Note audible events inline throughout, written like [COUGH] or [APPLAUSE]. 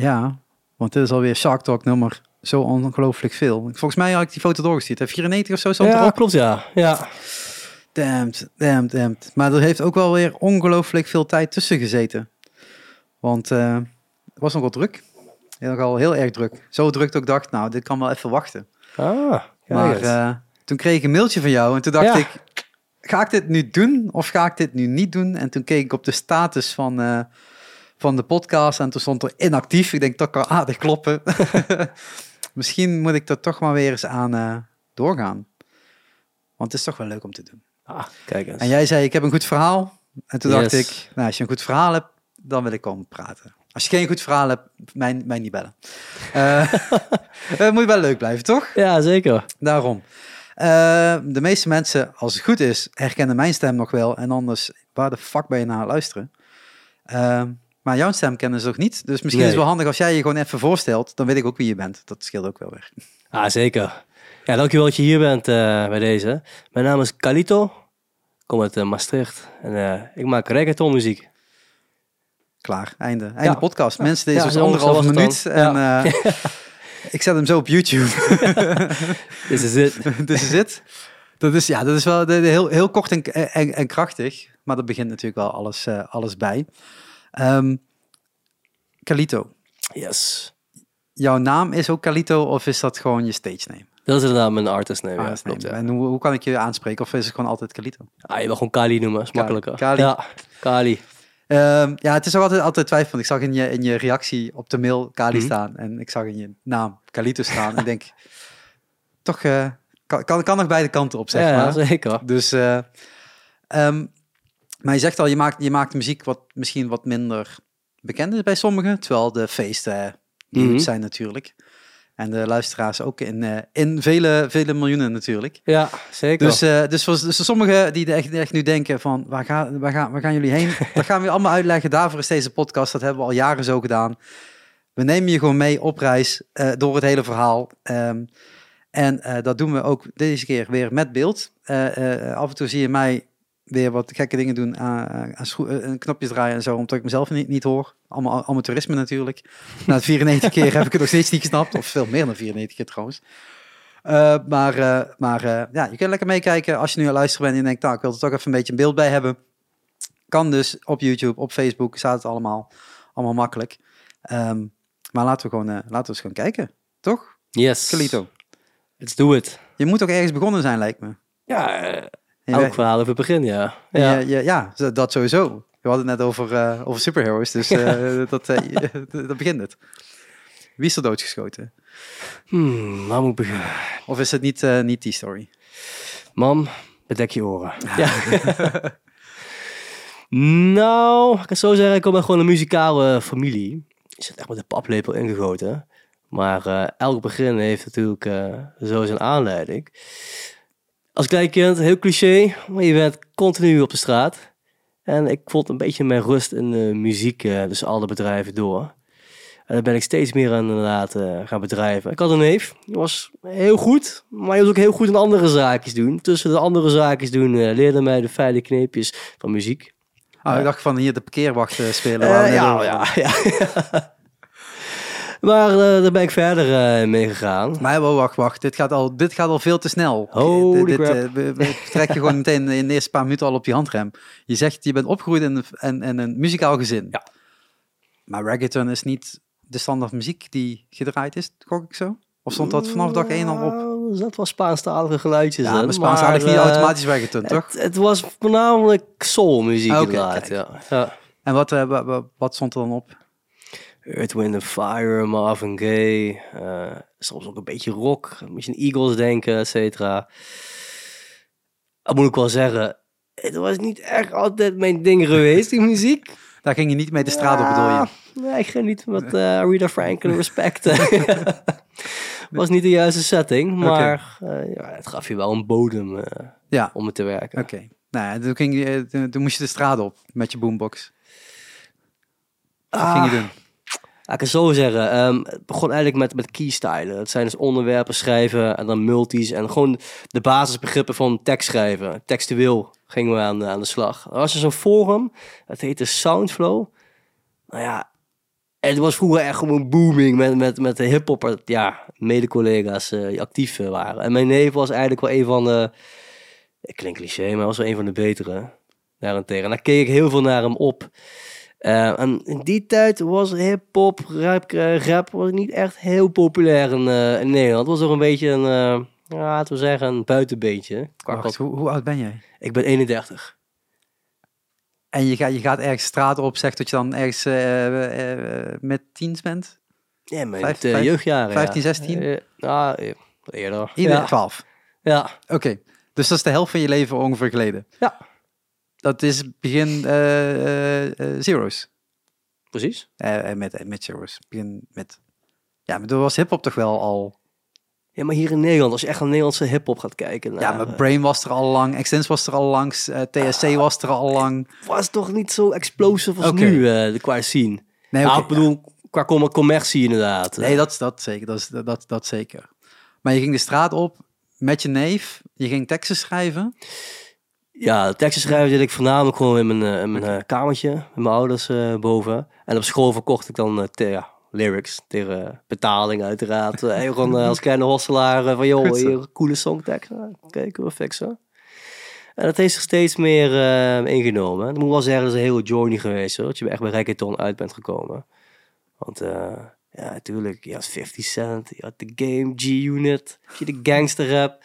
Ja, want dit is alweer Shark Talk nummer zo ongelooflijk veel. Volgens mij had ik die foto doorgestuurd. Heb 94 of zo stond Ja, erop. klopt ja. Ja, Damned, damned, damned. Maar er heeft ook wel weer ongelooflijk veel tijd tussen gezeten. Want eh, het was nogal druk. Nogal heel erg druk. Zo druk dat ik dacht, nou, dit kan wel even wachten. ah, maar eh, toen kreeg ik een mailtje van jou en toen dacht Ja. ik, ga ik dit nu doen of ga ik dit nu niet doen? En toen keek ik op de status van, eh, van de podcast en toen stond er inactief. Ik denk, dat kan aardig kloppen. [LAUGHS] Misschien moet ik er toch maar weer eens aan eh, doorgaan. Want het is toch wel leuk om te doen. ah, kijk eens. En jij zei, ik heb een goed verhaal. En toen dacht ik, nou, als je een goed verhaal hebt, dan wil ik komen praten. Als je geen goed verhaal hebt, mij, mij niet bellen. [LAUGHS] [LAUGHS] Het moet wel leuk blijven, toch? Ja, zeker. Daarom. Eh, de meeste mensen, als het goed is, herkennen mijn stem nog wel. En anders, waar de fuck ben je naar luisteren? Maar jouw stem kennen ze nog niet. Dus misschien is het wel handig als jij je gewoon even voorstelt. Dan weet ik ook wie je bent. Dat scheelt ook wel weer. Ah, zeker. Ja, dankjewel dat je hier bent eh, bij deze. Mijn naam is Calito. Ik kom uit eh, Maastricht. En eh, ik maak reggaeton muziek. Klaar, einde. Einde Ja. podcast. Mensen, deze Ja, was anderhalve minuut. En [LAUGHS] ik zet hem zo op YouTube. [LAUGHS] Dit is het. [LAUGHS] Dit is het. Dat is, ja, dat is wel heel, heel kort en, en, en krachtig. Maar dat begint natuurlijk wel alles, alles bij. Ehm Calito. Yes. Jouw naam is ook Calito of is dat gewoon je stage name? Dat is inderdaad mijn artist name. Ja, klopt, name. ja. En hoe, hoe kan ik je aanspreken? Of is het gewoon altijd Calito? Ah, je wil gewoon Kali noemen, is Kali. makkelijker. Kali. Ja, Kali. Ehm, ja, het is ook altijd, altijd twijfel. Ik zag in je, in je reactie op de mail Kali Mhm. staan. En ik zag in je naam Calito staan. en [LAUGHS] ik denk, toch eh, kan, kan, kan nog beide kanten op, zeg ja, maar. zeker. Dus, ehm, maar je zegt al, je maakt, je maakt muziek wat misschien wat minder bekend is bij sommigen. Terwijl de feesten huge Mhm. zijn natuurlijk. En de luisteraars ook in, eh, in vele, vele miljoenen natuurlijk. Ja, zeker. Dus, eh, dus voor, dus voor sommigen die echt, die echt nu denken van, waar, gaan waar, gaan, waar gaan jullie heen? [LAUGHS] dat gaan we allemaal uitleggen. Daarvoor is deze podcast. Dat hebben we al jaren zo gedaan. We nemen je gewoon mee op reis eh, door het hele verhaal. Ehm, en dat doen we ook deze keer weer met beeld. Af en toe zie je mij weer wat gekke dingen doen, aan, aan schroe- eh, knopjes draaien en zo, omdat ik mezelf niet, niet hoor. Allemaal amateurisme natuurlijk. Na het 94 keer heb ik het nog steeds niet gesnapt. Of veel meer dan 94 keer trouwens. Eh, maar maar, eh, maar eh, ja, je kunt lekker meekijken als je nu aan het luisteren bent en je denkt, nou, ik wil er toch even een beetje een beeld bij hebben. Kan dus op YouTube, op Facebook, staat het allemaal, allemaal makkelijk. Ehm, maar laten we gewoon, eh, laten we eens gaan kijken, toch? yes. Calito. Let's do it. Je moet ook ergens begonnen zijn, lijkt me. Ja, elk verhaal over het begin, ja. Ja, Ja, ja, dat sowieso. We hadden het net over, eh, over superheroes, dus [LAUGHS] eh, dat, eh, [LAUGHS] dat begint het. Wie is er doodgeschoten? Hmm, waar moet ik beginnen? Of is het niet, niet die story? Mam, bedek je oren. Ja. [LAUGHS] nou, ik kan zo zeggen, ik kom uit gewoon een muzikale familie. Je zit echt met de paplepel ingegoten. Maar elk begin heeft natuurlijk zo zijn aanleiding. Als klein kind, heel cliché, maar je bent continu op de straat. En ik vond een beetje mijn rust in de muziek, eh, dus alle bedrijven door. En daar ben ik steeds meer aan inderdaad eh, gaan bedrijven. Ik had een neef, die was heel goed, maar hij was ook heel goed in andere zaakjes doen. Tussen de andere zaakjes doen eh, leerde mij de fijne kneepjes van muziek. Ja. ik dacht van hier de parkeerwacht spelen. Ja, ja, [LAUGHS] ja. Maar eh, daar ben ik verder eh, mee gegaan. Maar oh, wacht, wacht. Dit gaat al, dit gaat al veel te snel. Holy dit, crap. eh, we, we trekken gewoon [LAUGHS] meteen in de eerste paar minuten al op je handrem. Je zegt, je bent opgegroeid in, een- in, in een muzikaal gezin. Ja. Maar reggaeton is niet de standaard muziek die gedraaid is, gok ik zo? Of stond dat vanaf dag één al op? Nou, Er zat wel Spaanstalige geluidjes Ja, maar Spaans had ik niet automatisch reggaeton, toch? Het, het was voornamelijk soulmuziek inderdaad, kijk. ja. ja. En wat, eh, wa- wa- wat stond er dan op? Earth, Wind and Fire, Marvin Gaye. eh, soms ook een beetje rock. Aan Eagles denken, et cetera. Dat moet ik wel zeggen. Het was niet echt altijd mijn ding geweest, die muziek. Daar ging je niet mee de straat op, bedoel je? Nee, ik ging niet met eh Rita Franklin respect. [LAUGHS] was niet de juiste setting, maar eh, ja, het gaf je wel een bodem Ja, om het te werken. oké. Nou ja, toen, ging je, toen, toen moest je de straat op met je boombox. Wat Ah. ging je doen? Ik kan zo zeggen. ehm, het begon eigenlijk met, met. Het zijn dus onderwerpen schrijven en dan multis. En gewoon de basisbegrippen van tekst schrijven. Textueel gingen we aan, aan de slag. Er was dus een forum. Dat heette Soundflow. Nou ja, het was vroeger echt gewoon booming met, met, met de hip-hop, ja, mede-collega's eh, die actief eh, waren. En mijn neef was eigenlijk wel een van de, ik klink cliché, maar was wel een van de betere. Daarentegen. En daar keek ik heel veel naar hem op. Eh, en in die tijd was hip-hop, rap, eh, rap was niet echt heel populair in, in Nederland. Het was nog een beetje een, ja, laten we zeggen, een buitenbeentje. Wacht, hoe, hoe oud ben jij? Ik ben 31. En je, gaat je gaat ergens straat op, zegt dat je dan ergens met teens bent? Ja, Vijf- vijf- jeugdjaren. 15, ja. 16? Eh, nou, eerder. Ieder ja. 12. ja. Oké, dus dat is de helft van je leven ongeveer geleden. Ja. Dat is begin eh, eh, eh, zeros. precies. Met, met zeros. Begin met... Ja, maar toen was hip-hop toch wel al... Ja, maar hier in Nederland, als je echt naar Nederlandse hip-hop gaat kijken. ja, naar, maar Brain was er al lang, Extens was er al langs, eh, TSC was er al lang. was toch niet zo explosive als Oké. nu, de qua scene. Nee, nou, ik bedoel, qua com- commercie inderdaad. Nee, dat, is- dat zeker. Dat, is, dat, dat zeker. Maar je ging de straat op met je neef. Je ging teksten schrijven. Ja, teksten schrijven deed ik voornamelijk gewoon in mijn, eh, in mijn eh, kamertje, met mijn ouders eh, boven. En op school verkocht ik dan te- ja, lyrics tegen betaling uiteraard. [LAUGHS] Eh, gewoon als kleine hosselaar van joh, hier coole songtekst. Oké, kunnen we fixen. En dat heeft zich steeds meer ingenomen. Ik moet wel zeggen, dat is een hele journey geweest hoor. Dat je echt bij reggaeton uit bent gekomen. Want ja, natuurlijk, je had 50 Cent, je had de Game, G-Unit, je de gangster rap.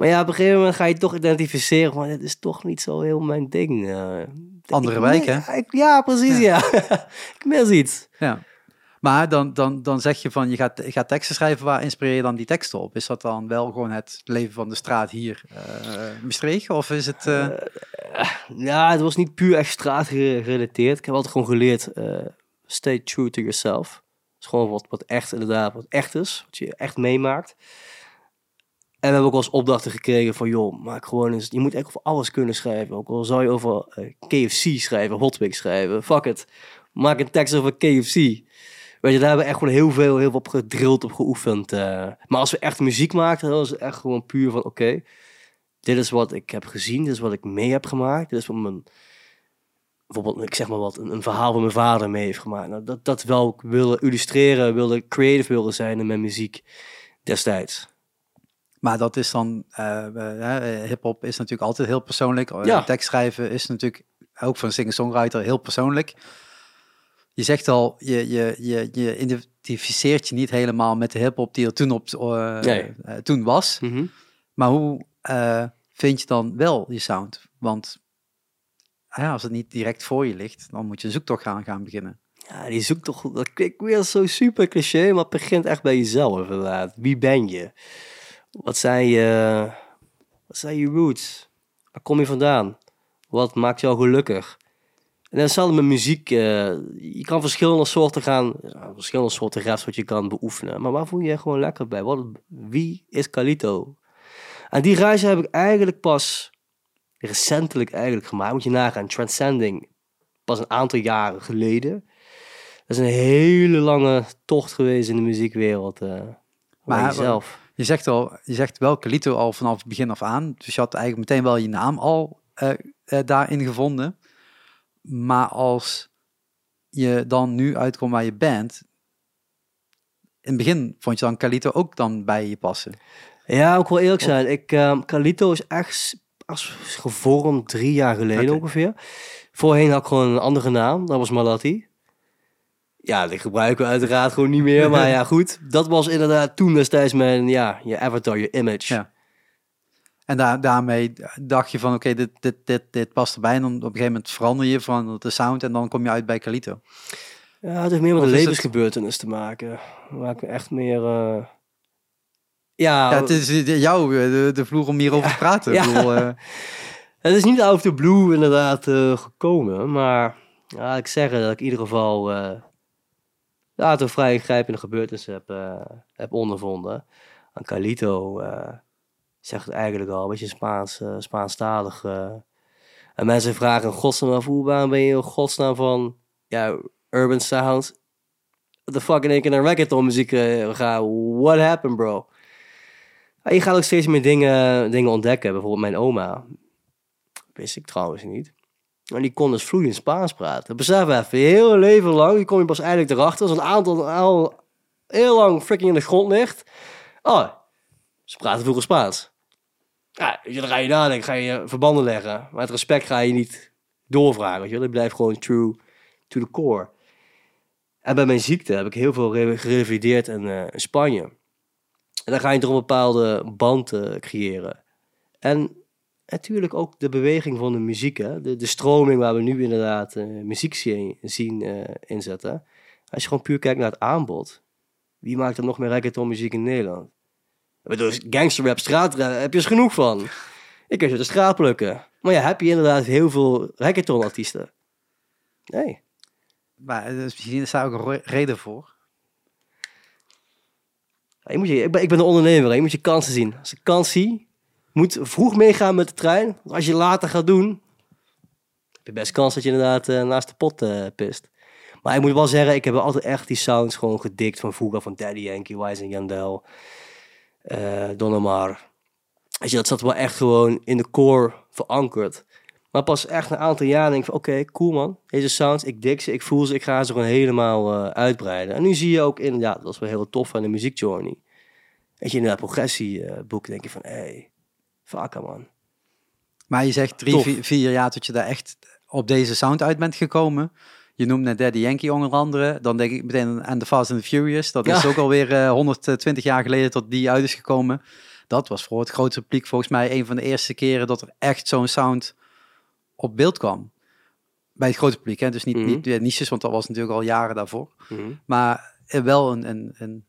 Maar ja, op een gegeven moment ga je toch identificeren, maar dit is toch niet zo heel mijn ding. eh. Andere Ik- wijk, hè? Ja, ik- ja, precies, ja. [LAUGHS] ik mis iets. Ja. Maar dan, dan, dan zeg je van, je gaat, je gaat teksten schrijven. Waar inspireer je dan die teksten op? Is dat dan wel gewoon het leven van de straat hier uh, Maastricht? Of is het... eh, Ja, het was niet puur echt straatgerelateerd. Ik heb altijd gewoon geleerd, eh, stay true to yourself. Het is gewoon wat, wat echt inderdaad, wat echt is. Wat je echt meemaakt. En we hebben ook wel eens opdrachten gekregen van, joh, maak gewoon eens, je moet echt over alles kunnen schrijven. Ook al zou je over eh, KFC schrijven, Hotwig schrijven, fuck it. Maak een tekst over KFC. Weet je, daar hebben we echt gewoon heel veel, heel veel op gedrild, op geoefend. eh. Maar als we echt muziek maakten, dan was het echt gewoon puur van, oké, dit is wat ik heb gezien, dit is wat ik mee heb gemaakt, dit is wat mijn, bijvoorbeeld, ik zeg maar wat, een, een verhaal van mijn vader mee heeft gemaakt. Nou, dat, dat wel wilde illustreren, wilde creative wilde zijn in mijn muziek destijds. Maar dat is dan, uh, hip-hop is natuurlijk altijd heel persoonlijk. Ja. Tekst schrijven is natuurlijk ook voor een singer-songwriter heel persoonlijk. Je zegt al, je, je, je, je identificeert je niet helemaal met de hip-hop die er toen, op, uh, Nee. toen was. Mm -hmm. Maar hoe vind je dan wel je sound? Want ja, als het niet direct voor je ligt, dan moet je een zoektocht gaan, gaan beginnen. Ja, die zoektocht, dat klinkt weer zo super cliché, maar het begint echt bij jezelf inderdaad. Wie ben je? Wat zijn je, wat zijn je roots? Waar kom je vandaan? Wat maakt jou gelukkig? En dan hetzelfde met muziek. Uh, je kan verschillende soorten gaan, ja, verschillende soorten raps wat je kan beoefenen. Maar waar voel je je gewoon lekker bij? Wat, wie is Calito? En die reis heb ik eigenlijk pas recentelijk eigenlijk gemaakt. Moet je nagaan, Transcending, pas een aantal jaren geleden. Dat is een hele lange tocht geweest in de muziekwereld. Uh, maar jezelf. Je zegt, al, je zegt wel Calito al vanaf het begin af aan. Dus je had eigenlijk meteen wel je naam al uh, uh, daarin gevonden. Maar als je dan nu uitkomt waar je bent, in het begin vond je dan Calito ook dan bij je passen. Ja, ook wel eerlijk zijn. Ik, um, Calito is echt als gevormd drie jaar geleden okay. ongeveer. Voorheen had ik gewoon een andere naam, dat was Malati. Ja, die gebruiken we uiteraard gewoon niet meer. Maar [LAUGHS] ja, goed. Dat was inderdaad toen destijds mijn, ja, je avatar, je image. Ja. En daar, daarmee dacht je van, oké, okay, dit, dit, dit, dit past erbij. En dan op een gegeven moment verander je van de sound en dan kom je uit bij Calito. Ja, het heeft meer met een levensgebeurtenis het... te maken. Waar ik echt meer... Uh... Ja, ja, het is jou de, de vloer om hierover ja, te praten. [LAUGHS] Ja. Ik bedoel, uh... Het is niet out of the blue inderdaad uh, gekomen. Maar ja, ik zeg dat ik in ieder geval... Uh, een vrij ingrijpende gebeurtenis heb, heb ondervonden. Aan Calito zegt het eigenlijk al, een beetje Spaans, uh, Spaanstalig. En mensen vragen in godsnaam af, hoe ben je in godsnaam van ja, urban sounds? The fuck in één keer naar reggaeton muziek uh, gaan? What happened, bro? Je gaat ook steeds meer dingen, dingen ontdekken. Bijvoorbeeld mijn oma. Wist ik trouwens niet. En die kon dus vloeiend Spaans praten. Besef even, je leven lang, die kom je pas eigenlijk erachter. Als een aantal al heel lang freaking in de grond ligt. Oh, ze praten vroeger Spaans. Ja, dan ga je nadenken, ga je verbanden leggen. Maar het respect ga je niet doorvragen. Weet je, blijft gewoon true to the core. En bij mijn ziekte heb ik heel veel re- gerevalideerd in, eh, in Spanje. En dan ga je toch een bepaalde band eh, creëren. En natuurlijk ook de beweging van de muziek. Hè? De, de stroming waar we nu inderdaad eh, muziek zien, zien eh, inzetten. Als je gewoon puur kijkt naar het aanbod. Wie maakt er nog meer reggaeton muziek in Nederland? Ik bedoel, gangsterrap, straatrap, heb je eens genoeg van. Ik kan je de straat plukken. Maar ja, heb je inderdaad heel veel reggaeton artiesten? Nee. Maar eh, dus misschien is daar ook een reden voor. Ja, je moet je, ik, ben, ik ben een ondernemer, hè. je moet je kansen zien. Als ik kans zie, moet vroeg meegaan met de trein. Als je later gaat doen, heb je best kans dat je inderdaad eh, naast de pot eh, pist. Maar ik moet wel zeggen, ik heb altijd echt die sounds gewoon gedikt van vroeger. Van Daddy Yankee, Wise Yandel, eh Don Omar. Weet je, dat zat wel echt gewoon in de core verankerd. Maar pas echt een aantal jaar denk ik van, oké, cool man. Deze sounds, ik dik ze, ik voel ze, ik ga ze gewoon helemaal eh, uitbreiden. En nu zie je ook in, ja, dat was wel heel tof aan de muziekjourney. Weet je, in dat progressieboek denk je van, hé, hey, man. Maar je zegt drie, vier, vier jaar tot je daar echt op deze sound uit bent gekomen. Je noemt net Daddy Yankee onder andere. Dan denk ik meteen aan The Fast and the Furious. Dat is ook alweer eh 120 jaar geleden tot die uit is gekomen. Dat was voor het grootste publiek volgens mij een van de eerste keren dat er echt zo'n sound op beeld kwam. Bij het grote publiek, hè? dus niet, Mhm. niet de niches, want dat was natuurlijk al jaren daarvoor. Mhm. Maar eh, wel een, een, een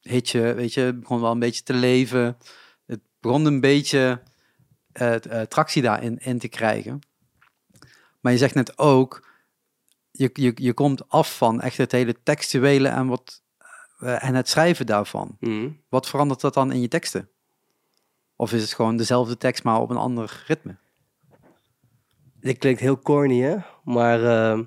hitje, weet je, het begon wel een beetje te leven. Begon een beetje eh, tractie daarin in te krijgen. Maar je zegt net ook, je, je, je komt af van echt het hele textuele en, wat, eh, en het schrijven daarvan. Mhm. Wat verandert dat dan in je teksten? Of is het gewoon dezelfde tekst, maar op een ander ritme? Dit klinkt heel corny, hè? Maar ehm,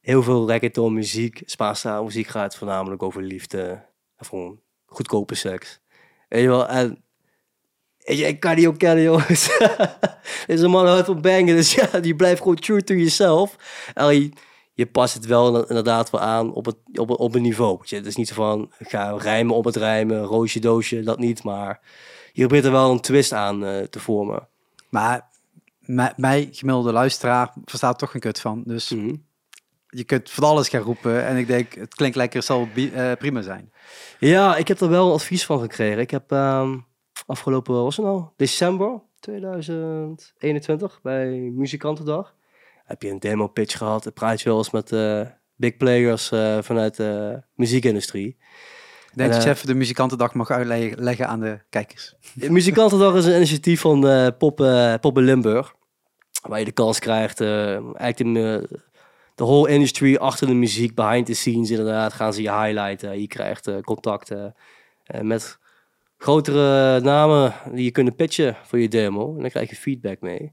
heel veel reggaeton muziek, Spaanse muziek gaat voornamelijk over liefde. En gewoon goedkope seks. Weet je wel, en... weet je, ik kan die ook kennen, jongens. [LAUGHS] Deze man houdt van bangen, dus ja, die blijft gewoon true to yourself. En je, je past het wel inderdaad wel aan op, het, op, een- op een niveau. weet je. Het is niet zo van, ga rijmen op het rijmen, roosje doosje, dat niet. Maar je probeert er wel een twist aan eh, te vormen. Maar mij, gemiddelde luisteraar, verstaat er toch geen kut van. Dus Mhm. je kunt van alles gaan roepen. En ik denk, het klinkt lekker, het zal eh, prima zijn. Ja, ik heb er wel advies van gekregen. Ik heb ehm, afgelopen, was het nou? December 2021 bij Muzikantendag. Heb je een demo pitch gehad. Dan praat je wel eens met eh, big players eh, vanuit de muziekindustrie. Ik denk En, dat je eh, even de muzikantendag mag uitleggen leggen aan de kijkers. De Muzikantendag is een initiatief van eh Pop, Pop in Limburg. Waar je de kans krijgt, eigenlijk de, de whole industry achter de muziek, behind the scenes inderdaad, gaan ze je highlighten. Je krijgt contacten met grotere namen die je kunnen pitchen voor je demo. En dan krijg je feedback mee.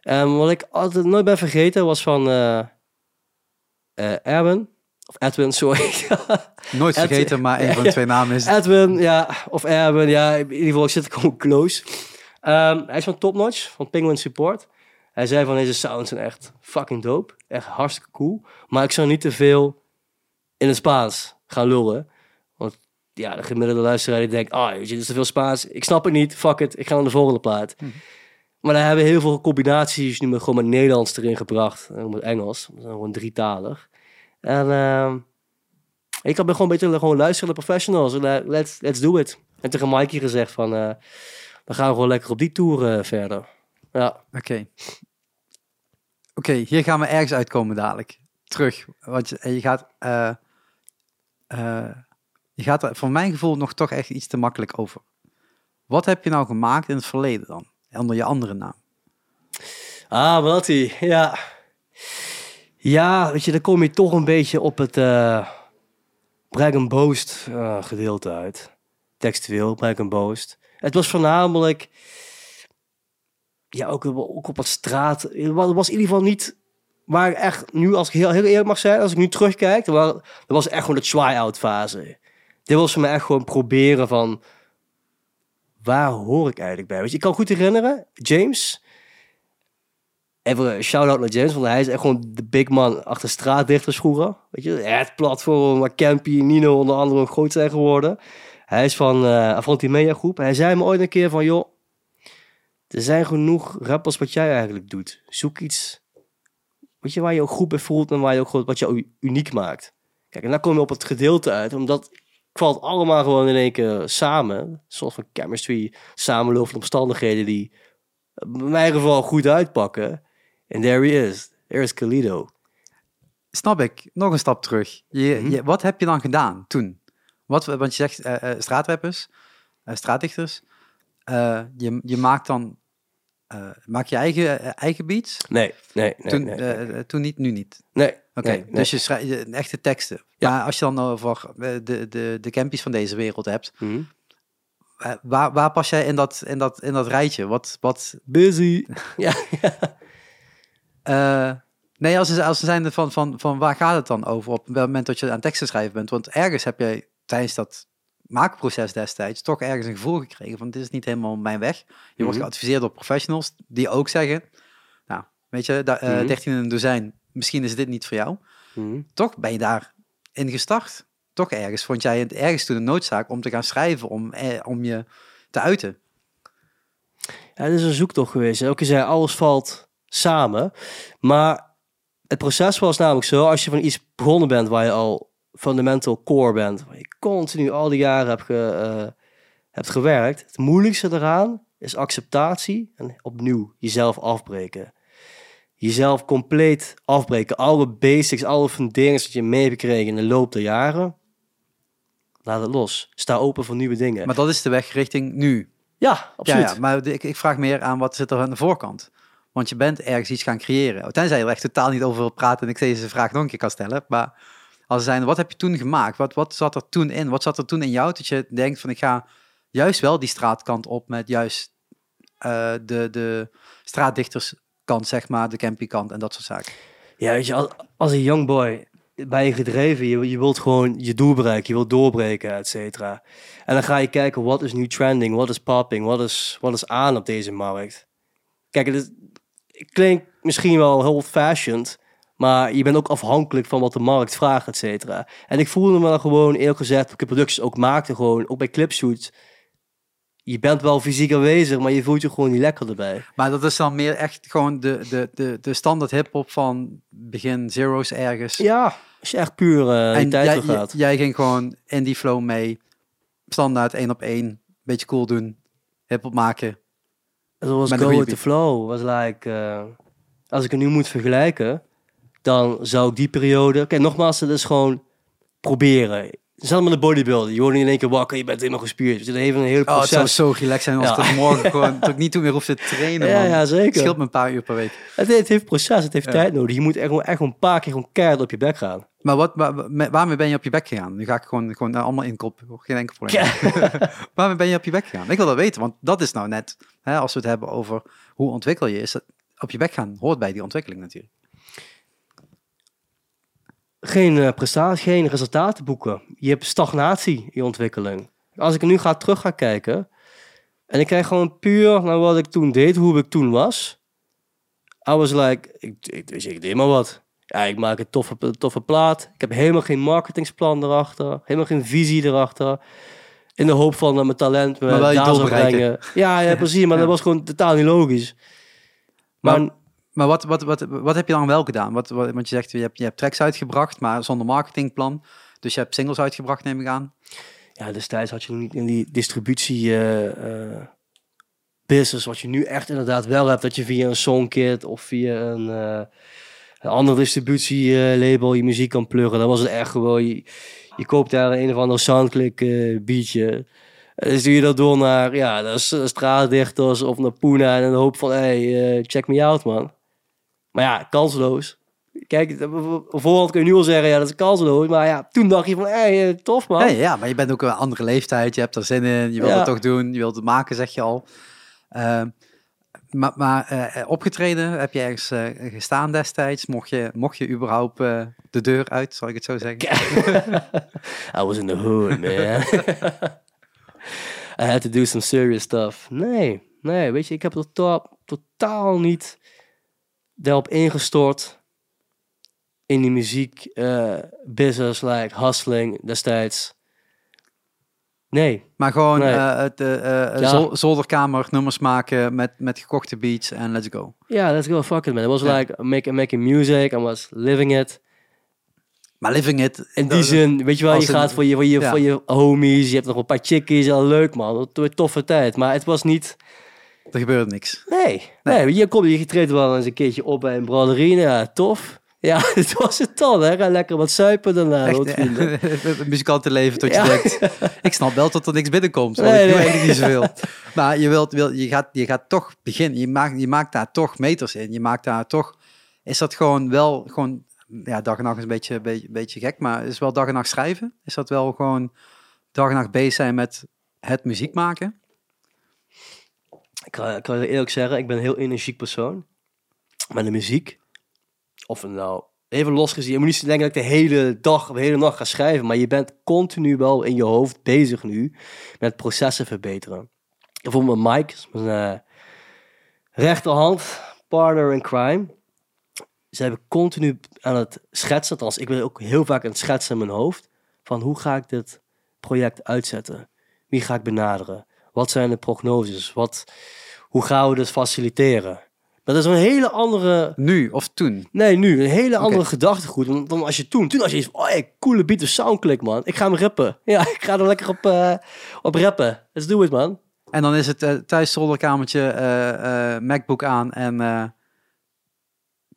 En wat ik altijd nooit ben vergeten was van eh eh, Erwin, of Edwin, sorry. [LAUGHS] Nooit Ed- vergeten, maar een van de twee namen is... Edwin, ja, of Erwin, ja, in ieder geval ik zit gewoon close. Ehm, hij is van Top Notch, van Penguin Support. Hij zei van deze sounds zijn echt fucking dope, echt hartstikke cool. Maar ik zou niet te veel in het Spaans gaan lullen. Ja, de gemiddelde luisteraar die denkt, ah, je, dit is te veel Spaans. Ik snap het niet, fuck it, ik ga naar de volgende plaat. Maar daar hebben we heel veel combinaties nu met, gewoon met Nederlands erin gebracht. En met Engels, gewoon drietalig. En ehm, ik had me gewoon een beetje gewoon luisteren naar professionals. Le- Let's, let's do it. En tegen Mikey gezegd van, eh, dan gaan we gewoon lekker op die tour eh, verder. Ja, Oké. Oké, hier gaan we ergens uitkomen dadelijk. Terug. Want je, je gaat... je gaat er voor mijn gevoel nog toch echt iets te makkelijk over. Wat heb je nou gemaakt in het verleden dan? Onder je andere naam. Ah, Matti, ja. Ja, weet je, dan kom je toch een beetje op het eh brag and boast eh, gedeelte uit. Textueel, brag and boast. Het was voornamelijk, ja, ook, ook op wat straat. Het was het in ieder geval niet waar echt, nu als ik heel, heel eerlijk mag zijn, als ik nu terugkijk, dan was, dan was echt gewoon de try-out fase. Dit was voor mij echt gewoon proberen van, waar hoor ik eigenlijk bij? Weet je, ik kan goed herinneren, James, Even een shout-out naar James, want hij is echt gewoon de big man achter straatdichters vroeger. Weet je, het platform waar Campy Nino onder andere groot zijn geworden. Hij is van uh, Avanti Media Groep. Hij zei me ooit een keer van, joh, er zijn genoeg rappers wat jij eigenlijk doet. Zoek iets, weet je, waar je ook goed bij voelt en waar je ook wat jou uniek maakt. Kijk, en dan kom je op het gedeelte uit, omdat valt allemaal gewoon in één keer samen. Een soort van chemistry, samenlopende omstandigheden die in mijn geval goed uitpakken. En there he is. There is Kalido. Snap ik. Nog een stap terug. Je, mhm. je, wat heb je dan gedaan toen? Wat, want je zegt uh, uh, straatrappers, uh, straatdichters. je, je maakt dan maak je eigen, eigen beats? Nee, nee, nee. Toen, nee, toen niet, nu niet? Nee. Oké, dus je schrijft echte teksten. Ja. Maar als je dan over de, de, de campies van deze wereld hebt, mm waar, waar pas jij in dat, in dat, in dat rijtje? Wat, wat... Busy. ja. Uh, [LAUGHS] nee, als ze, als ze zijn van, van, van waar gaat het dan over op het moment dat je aan teksten schrijven bent? Want ergens heb jij tijdens dat maakproces destijds toch ergens een gevoel gekregen van dit is niet helemaal mijn weg. Je wordt mhm. geadviseerd door professionals die ook zeggen, nou, weet je, da, uh, 13 in een dozijn, misschien is dit niet voor jou. Mhm. Toch ben je daar in gestart. Toch ergens vond jij het ergens toen een noodzaak om te gaan schrijven, om, eh, om je te uiten. Ja, het is een zoektocht geweest. Elke zei, alles valt samen. Maar het proces was namelijk zo, als je van iets begonnen bent waar je al fundamental core bent, waar je continu al die jaren hebt, ge, uh, hebt gewerkt, het moeilijkste eraan is acceptatie en opnieuw jezelf afbreken. Jezelf compleet afbreken. Alle basics, alle funderingen dat je mee hebt gekregen in de loop der jaren. Laat het los. Sta open voor nieuwe dingen. Maar dat is de weg richting nu. Ja, absoluut. Ja, ja maar ik, ik vraag meer aan wat zit er aan de voorkant. Want je bent ergens iets gaan creëren. Tenzij je er echt totaal niet over wil praten en ik deze vraag nog een keer kan stellen. Maar als zijn, wat heb je toen gemaakt? Wat, wat zat er toen in? Wat zat er toen in jou dat je denkt van ik ga juist wel die straatkant op met juist uh, de, de zeg maar, de campingkant en dat soort zaken? Ja, je, als, als een young boy ben je gedreven. Je, je wilt gewoon je doel bereiken, je wilt doorbreken, et cetera. En dan ga je kijken, wat is nu trending, wat is popping, wat is, wat is aan op deze markt? Kijk, het, is, klinkt misschien wel heel fashioned, maar je bent ook afhankelijk van wat de markt vraagt, et cetera. En ik voelde me dan gewoon, eerlijk gezegd, ik producties ook maakte, gewoon, ook bij clipshoots. Je bent wel fysiek aanwezig, maar je voelt je gewoon niet lekker erbij. Maar dat is dan meer echt gewoon de, de, de, de standaard hip-hop van begin zeros ergens. Ja, als je echt puur uh, en tijd jij, gaat. Jij ging gewoon in die flow mee, standaard één op één, beetje cool doen, hip-hop maken. Het was go with the flow. Was like, uh, als ik het nu moet vergelijken, dan zou ik die periode... Kijk, nogmaals, het is gewoon proberen. Zelfs met de bodybuilder. Je wordt niet in één keer wakker, je bent helemaal gespierd. Dus het heeft een hele proces. Oh, het zou zo relaxed zijn als ja. tot morgen [LAUGHS] gewoon... dat ik niet toe meer hoef te trainen, ja, Ja, zeker. Het scheelt me een paar uur per week. Het, het heeft proces, het heeft tijd nodig. Je moet echt, gewoon, echt een paar keer gewoon keihard op je bek gaan. Maar wat, waar, waarmee ben je op je bek gegaan? Nu ga ik gewoon, gewoon allemaal inkoppen. Geen enkel probleem. [LAUGHS] waarmee ben je op je bek gegaan? Ik wil dat weten, want dat is nou net... Hè, als we het hebben over hoe ontwikkel je... is dat op je bek gaan hoort bij die ontwikkeling natuurlijk geen uh, prestatie, geen resultaten boeken. Je hebt stagnatie in ontwikkeling. Als ik nu ga terug ga kijken en ik krijg gewoon puur naar wat ik toen deed, hoe ik toen was. I was like, ik, ik, ik deed maar wat. Ja, ik maak een toffe, toffe plaat. Ik heb helemaal geen marketingsplan erachter. Helemaal geen visie erachter. In de hoop van uh, mijn talent me daar zou brengen. Ja, ja, [LAUGHS] precies. Maar dat was gewoon totaal niet logisch. Maar, maar wat, wat, wat, wat heb je dan wel gedaan? Wat, wat, want je zegt, je hebt, je hebt tracks uitgebracht, maar zonder marketingplan. Dus je hebt singles uitgebracht, neem ik aan. Ja, destijds had je nog niet in die distributie uh, uh, business, wat je nu echt inderdaad wel hebt. Dat je via een songkit of via een, uh, een ander distributielabel je muziek kan pluggen. Dan was het echt gewoon, je, koopt daar een of ander Soundclick beatje. En dan stuur je dat door naar, ja, dat straatdichters of naar Puna en de hoop van, hey, check me out, man. Maar ja, kansloos. Kijk, voorhand kun je nu al zeggen, ja, dat is kansloos. Maar ja, toen dacht je van, hé, hey, eh, tof man. Hey, ja, maar je bent ook een andere leeftijd. Je hebt er zin in. Je wilt het toch doen. Je wilt het maken, zeg je al. Uh, maar maar uh, opgetreden, heb je ergens uh, gestaan destijds? Mocht je, mocht je überhaupt de deur uit, zal ik het zo zeggen? [LAUGHS] I was in the hood, man. [LAUGHS] I had to do some serious stuff. Nee, nee, weet je, ik heb totaal, totaal niet daarop ingestort in die muziek eh, business, like hustling destijds. Nee, Maar gewoon Nee. eh, het, eh, Ja. zol- zolderkamer nummers maken met, met gekochte beats en let's go. ja, let's go fuck it man. It was like make, making music, I was living it. Maar living it... In die zin, weet je wel, je gaat voor je, voor, je, ja. voor je homies, je hebt nog een paar chickies, al leuk man, een toffe tijd. Maar het was niet, Er gebeurt niks. nee, nee, je komt, je treedt wel eens een keertje op bij een braderie, nou ja, tof. Ja, [LAUGHS] het was het dan, hè. Lekker wat suipen daarna, Echt, [LAUGHS] het muzikantenleven tot je Ja. denkt... Ik snap wel dat er niks binnenkomt. Want Nee, ik doe nee. eigenlijk niet zoveel. Maar je, wilt, wil, je, gaat, je gaat toch beginnen. Je maakt, je maakt daar toch meters in. Je maakt daar toch... Is dat gewoon wel... Gewoon, ja, dag en nacht is een beetje, beetje, beetje gek. Maar is wel dag en nacht schrijven? Is dat wel gewoon dag en nacht bezig zijn met het muziek maken? Ik kan, je eerlijk zeggen, ik ben een heel energiek persoon. Maar de muziek, of nou even losgezien, je moet niet denken dat ik de hele dag of de hele nacht ga schrijven, maar je bent continu wel in je hoofd bezig nu met processen verbeteren. Bijvoorbeeld mijn Mike, is mijn eh, rechterhand, partner in crime. Ze hebben continu aan het schetsen, althans ik ben ook heel vaak aan het schetsen in mijn hoofd, van hoe ga ik dit project uitzetten? Wie ga ik benaderen? Wat zijn de prognoses? Wat, hoe gaan we dit faciliteren? Dat is een hele andere, Nu of toen? nee nu, een hele andere gedachtegoed dan, dan als je toen, toen als je iets oh hey, coole beat of soundclick man, ik ga hem rappen. [LAUGHS] Ja, ik ga er lekker op, eh, op rappen. Let's do it man. En dan is het eh, thuis zolderkamertje, eh, MacBook aan en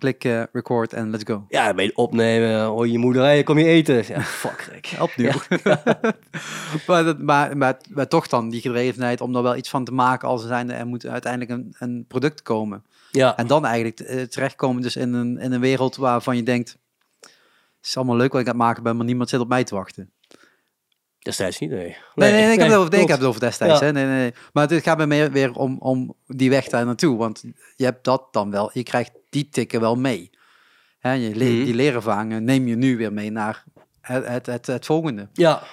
klik eh, record en let's go. Ja, ben je opnemen, hoor je moeder, hey, kom je eten? Ja, [LAUGHS] fuck. Opnieuw. [LAUGHS] maar, maar, maar, maar toch dan die gedrevenheid om er wel iets van te maken als er zijn er moet uiteindelijk een, een product komen. Ja, En dan eigenlijk eh, terechtkomen dus in een, in een wereld waarvan je denkt, het is allemaal leuk wat ik aan het maken ben, maar niemand zit op mij te wachten. Destijds niet, nee. Nee, nee, nee, ik, heb het over, nee, ik heb het over destijds. Ja. Hè? Nee, nee. Maar het gaat bij mij weer om, om die weg daar naartoe. Want je hebt dat dan wel, je krijgt die tikken wel mee. Hè? Je le- Mhm. Die leerervaringen neem je nu weer mee naar het, het, het, het volgende. Ja,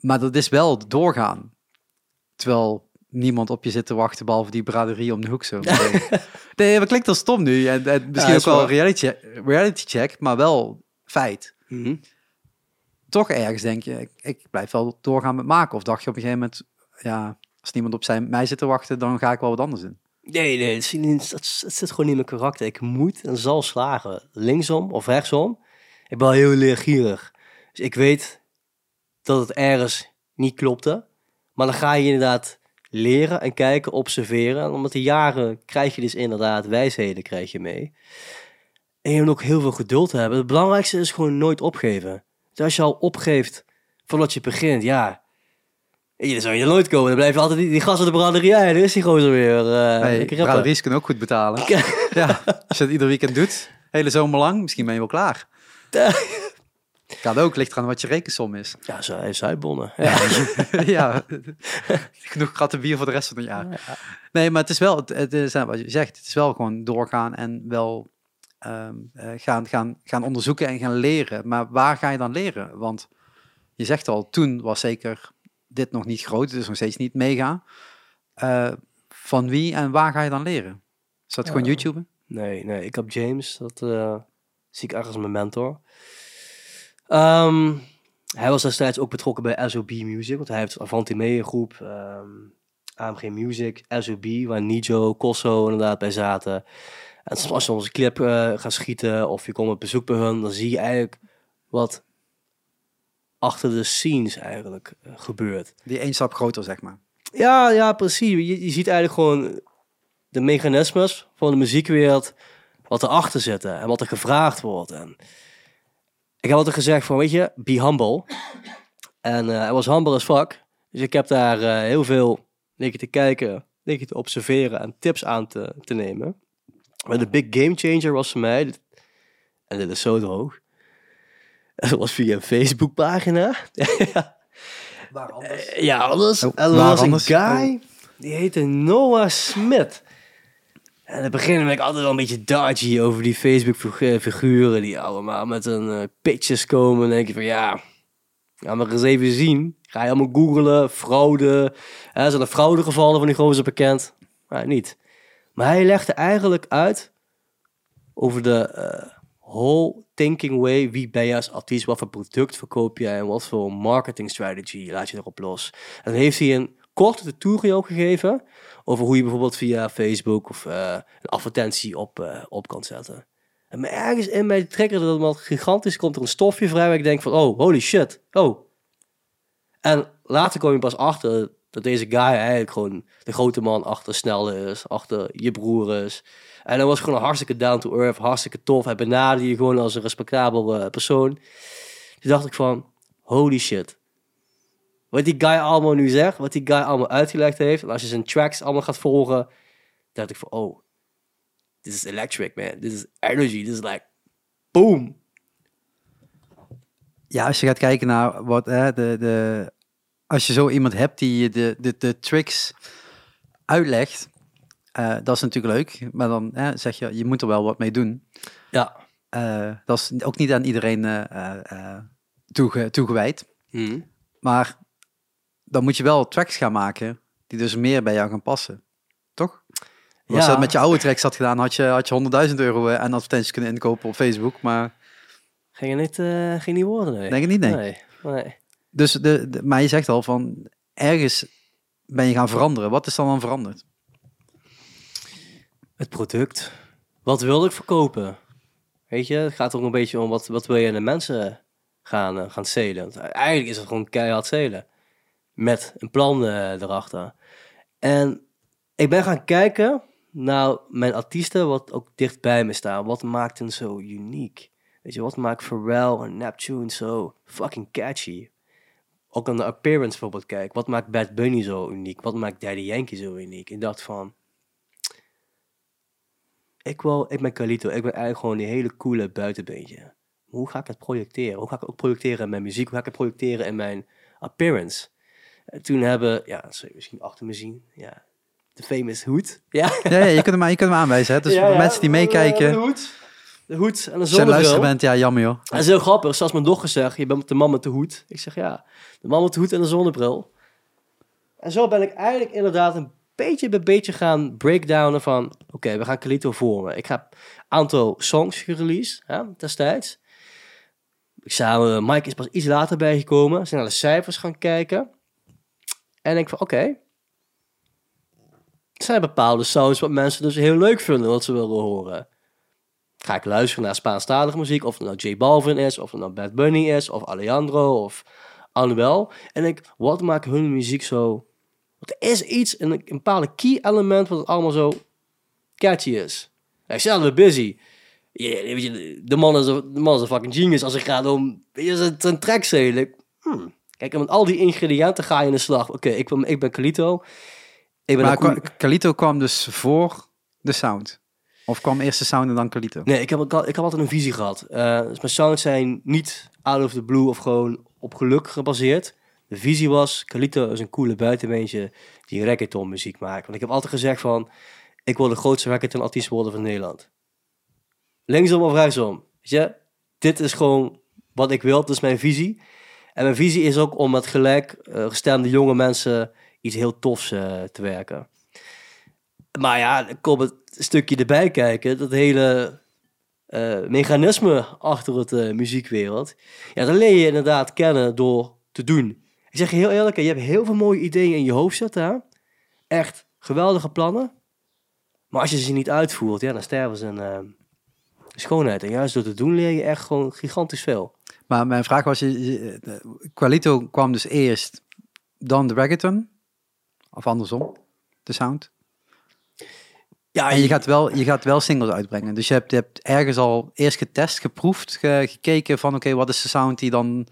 Maar dat is wel doorgaan. Terwijl niemand op je zit te wachten, behalve die braderie om de hoek zo. [LAUGHS] nee, dat klinkt al stom nu. En, en misschien Ja, ook wel een reality, reality check, maar wel feit. Mhm. Toch ergens denk je, ik, ik blijf wel doorgaan met maken. Of dacht je op een gegeven moment, ja, als niemand op zijn, mij zit te wachten, dan ga ik wel wat anders doen. Nee, nee, het, zit gewoon niet in mijn karakter. Ik moet en zal slagen. Linksom of rechtsom. Ik ben heel leergierig. Dus ik weet dat het ergens niet klopte. Maar dan ga je inderdaad leren en kijken, observeren. En omdat de jaren krijg je dus inderdaad wijsheden krijg je mee. En je moet ook heel veel geduld hebben. Het belangrijkste is gewoon nooit opgeven. Dus als je al opgeeft voordat je begint, ja... Dan zou je er nooit komen. Dan blijf je altijd die, die gas de braderie. Ja, daar is die gozer weer. eh Hey, lekker rappen. braderies kunnen ook goed betalen. ja, als je het ieder weekend doet, hele zomer lang, misschien ben je wel klaar. [LAUGHS] Kan ook, ligt eraan wat je rekensom is. Ja, zo heeft Zuidbonnen. Ja. ja, [LAUGHS] genoeg kratten bier voor de rest van het jaar. Nee, maar het is wel, het, is eh, wat je zegt, het is wel gewoon doorgaan en wel ehm, eh, gaan, gaan, gaan onderzoeken en gaan leren. Maar waar ga je dan leren? Want je zegt al, toen was zeker dit nog niet groot, het is nog steeds niet mega. Eh, van wie en waar ga je dan leren? Is dat gewoon YouTube? Nee, nee, ik heb James. Dat eh, zie ik als mijn mentor. Ehm, hij was destijds ook betrokken bij SOB Music. Want hij heeft Avanti Media groep, ehm, AMG Music, SOB, waar Nijo, Kosso inderdaad bij zaten. En soms als je onze clip eh gaat schieten of je komt op bezoek bij hun, dan zie je eigenlijk wat achter de scenes eigenlijk eh, gebeurt. Die één stap groter, zeg maar. Ja, ja, precies. Je, je ziet eigenlijk gewoon de mechanismes van de muziekwereld, wat erachter zitten en wat er gevraagd wordt. En ik heb altijd gezegd van, weet je, be humble. En eh hij was humble as fuck. Dus ik heb daar heel veel dingen te kijken, dingen te observeren en tips aan te, te nemen. Maar de big game changer was voor mij, en dit is zo droog, dat was via een Facebookpagina. [LAUGHS] Waar anders? Ja, anders. Oh, en er waar was anders? een guy, die heette Noah Smith. En in het begin ben ik altijd wel een beetje dodgy over die Facebook-figuren die allemaal met een eh, pitches komen. En denk je van ja, ga maar eens even zien. Ga je allemaal googlen, fraude. Hè, zijn er fraudegevallen van die gozer bekend? Maar niet. Maar hij legde eigenlijk uit over de eh, whole thinking way. Wie ben je als artiest? Wat voor product verkoop je? En wat voor marketing strategy laat je erop los? En dan heeft hij een korte tutorial gegeven over hoe je bijvoorbeeld via Facebook of eh, een advertentie op, eh, op kan zetten. En maar ergens in mij triggerde dat wat gigantisch. Komt er een stofje vrij waar ik denk van, oh, holy shit. Oh. En later kom je pas achter dat deze guy eigenlijk gewoon de grote man achter Snel is, achter je broer is. En hij was gewoon een hartstikke down to earth, hartstikke tof. Hij benaderde je gewoon als een respectabel eh, persoon. Toen dacht ik van, holy shit. Wat die guy allemaal nu zegt, wat die guy allemaal uitgelegd heeft. En als je zijn tracks allemaal gaat volgen, dacht ik van, oh, this is electric, man. This is energy. This is like, boom. Ja, als je gaat kijken naar wat de, de. Als je zo iemand hebt die je de, de, de tricks uitlegt, eh, dat is natuurlijk leuk. Maar dan zeg je, je moet er wel wat mee doen. Ja. Eh, dat is ook niet aan iedereen eh, toege, toegewijd. Hm. Maar dan moet je wel tracks gaan maken die dus meer bij jou gaan passen. Toch? Als je Ja. dat met je oude tracks had gedaan, had je, had je 100.000 euro aan advertenties kunnen inkopen op Facebook. Maar Ging je niet, ging niet worden, nee. denk ik niet, nee. Nee. nee. Dus de, maar je zegt al van, ergens ben je gaan veranderen. Wat is dan dan veranderd? Het product. Wat wil ik verkopen? Weet je, het gaat ook een beetje om wat, wat wil je aan de mensen gaan, eh, gaan zelen. Eigenlijk is het gewoon keihard zelen. Met een plan eh, erachter. En ik ben gaan kijken naar mijn artiesten wat ook dicht bij me staan. Wat maakt hen zo uniek? Weet je, wat maakt Pharrell en Neptune zo fucking catchy? Ook aan de appearance bijvoorbeeld kijk. Wat maakt Bad Bunny zo uniek? Wat maakt Daddy Yankee zo uniek? Ik dacht van... Ik, wil, ik ben Carlito. Ik ben eigenlijk gewoon die hele coole buitenbeentje. Hoe ga ik het projecteren? Hoe ga ik het ook projecteren in mijn muziek? Hoe ga ik het projecteren in mijn appearance? En toen hebben... Ja, je misschien achter me zien. Ja, de famous hoed. Ja, Ja, ja je kunt hem, je kunt hem aanwijzen. Hè? Dus Ja, voor ja, mensen die meekijken, De hoed. De hoed en de als je een luisteraar zonnebril. bent, ja, jammer joh. Dat is heel grappig. Zoals mijn dochter zegt, je bent de man met de hoed. Ik zeg ja, de man met de hoed en de zonnebril. En zo ben ik eigenlijk inderdaad een beetje bij beetje gaan breakdownen van... Oké, we gaan Calito vormen. Ik heb een aantal songs gereleased hè, destijds. Ik samen, Mike is pas iets later bijgekomen. We zijn naar de cijfers gaan kijken. En ik van oké. Er zijn bepaalde sounds wat mensen dus heel leuk vinden, wat ze willen horen ga ik luisteren naar Spaanstalige muziek, of het nou J Balvin is, of het nou Bad Bunny is, of Alejandro, of Anuel. En ik, wat maakt hun muziek zo... Want er is iets, een, een bepaalde key element, wat het allemaal zo catchy is. Hij is we busy. Ja, weet je, de man is een, de man is een fucking genius als het gaat om weet je, zijn, zijn tracks eigenlijk. Hmm. Kijk, en met al die ingrediënten ga je in de slag. Oké, ik, ben, ik ben Calito. Ik ben Maar een Calito kwam dus voor de sound. Of kwam eerst de sound en dan Calito? Nee, ik heb, ik heb altijd een visie gehad. Eh, dus mijn sounds zijn niet out of the blue of gewoon op geluk gebaseerd. De visie was, Calito is een coole buitenbeentje die reggaeton muziek maakt. Want ik heb altijd gezegd van, ik wil de grootste reggaeton artiest worden van Nederland. Linksom of rechtsom. Weet je, dit is gewoon wat ik wil, dat is mijn visie. En mijn visie is ook om met gelijk eh, gestemde jonge mensen iets heel tofs eh, te werken. Maar ja, komt het stukje erbij kijken, dat hele eh, mechanisme achter het eh, muziekwereld. Ja, dat leer je inderdaad kennen door te doen. Ik zeg je heel eerlijk, je hebt heel veel mooie ideeën in je hoofd zitten. Hè? Echt geweldige plannen. Maar als je ze niet uitvoert, ja, dan sterven ze in eh, schoonheid. En juist door te doen leer je echt gewoon gigantisch veel. Maar mijn vraag was, Qualito kwam dus eerst, dan de reggaeton? Of andersom, de sound? Ja, En je gaat wel, je gaat wel singles uitbrengen. Dus je hebt, je hebt ergens al eerst getest, geproefd, ge- gekeken van oké, wat is de sound die dan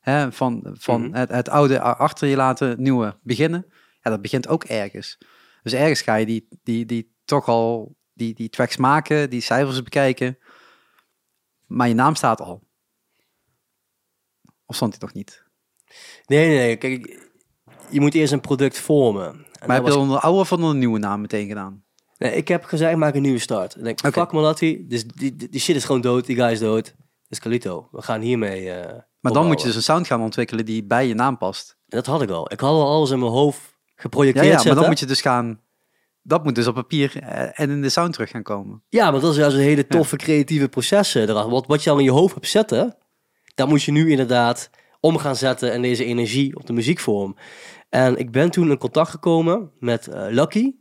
hè, van, van Mhm. het, het oude achter je laten, nieuwe beginnen. Ja, dat begint ook ergens. Dus ergens ga je die, die, die toch al die, die tracks maken, die cijfers bekijken. Maar je naam staat al. Of stond hij toch niet? Nee, nee, nee. Kijk, je moet eerst een product vormen. En maar heb je was- dat onder de oude of onder de nieuwe naam meteen gedaan? Nee, ik heb gezegd, ik maak een nieuwe start. En ik denk, Oké. fuck Malatti, dus die, die, die shit is gewoon dood, die guy is dood. Is Calito. We gaan hiermee eh Maar dan moet je dus een sound gaan ontwikkelen die bij je naam past. En dat had ik al. Ik had al alles in mijn hoofd geprojecteerd ja maar dan moet je dus gaan dat moet dus op papier eh, en in de sound terug gaan komen. Ja, maar dat is juist een hele toffe creatieve processen. erachter. Wat, wat je al in je hoofd hebt zetten, dat moet je nu inderdaad om gaan zetten en deze energie op de muziekvorm. En ik ben toen in contact gekomen met eh, Lucky.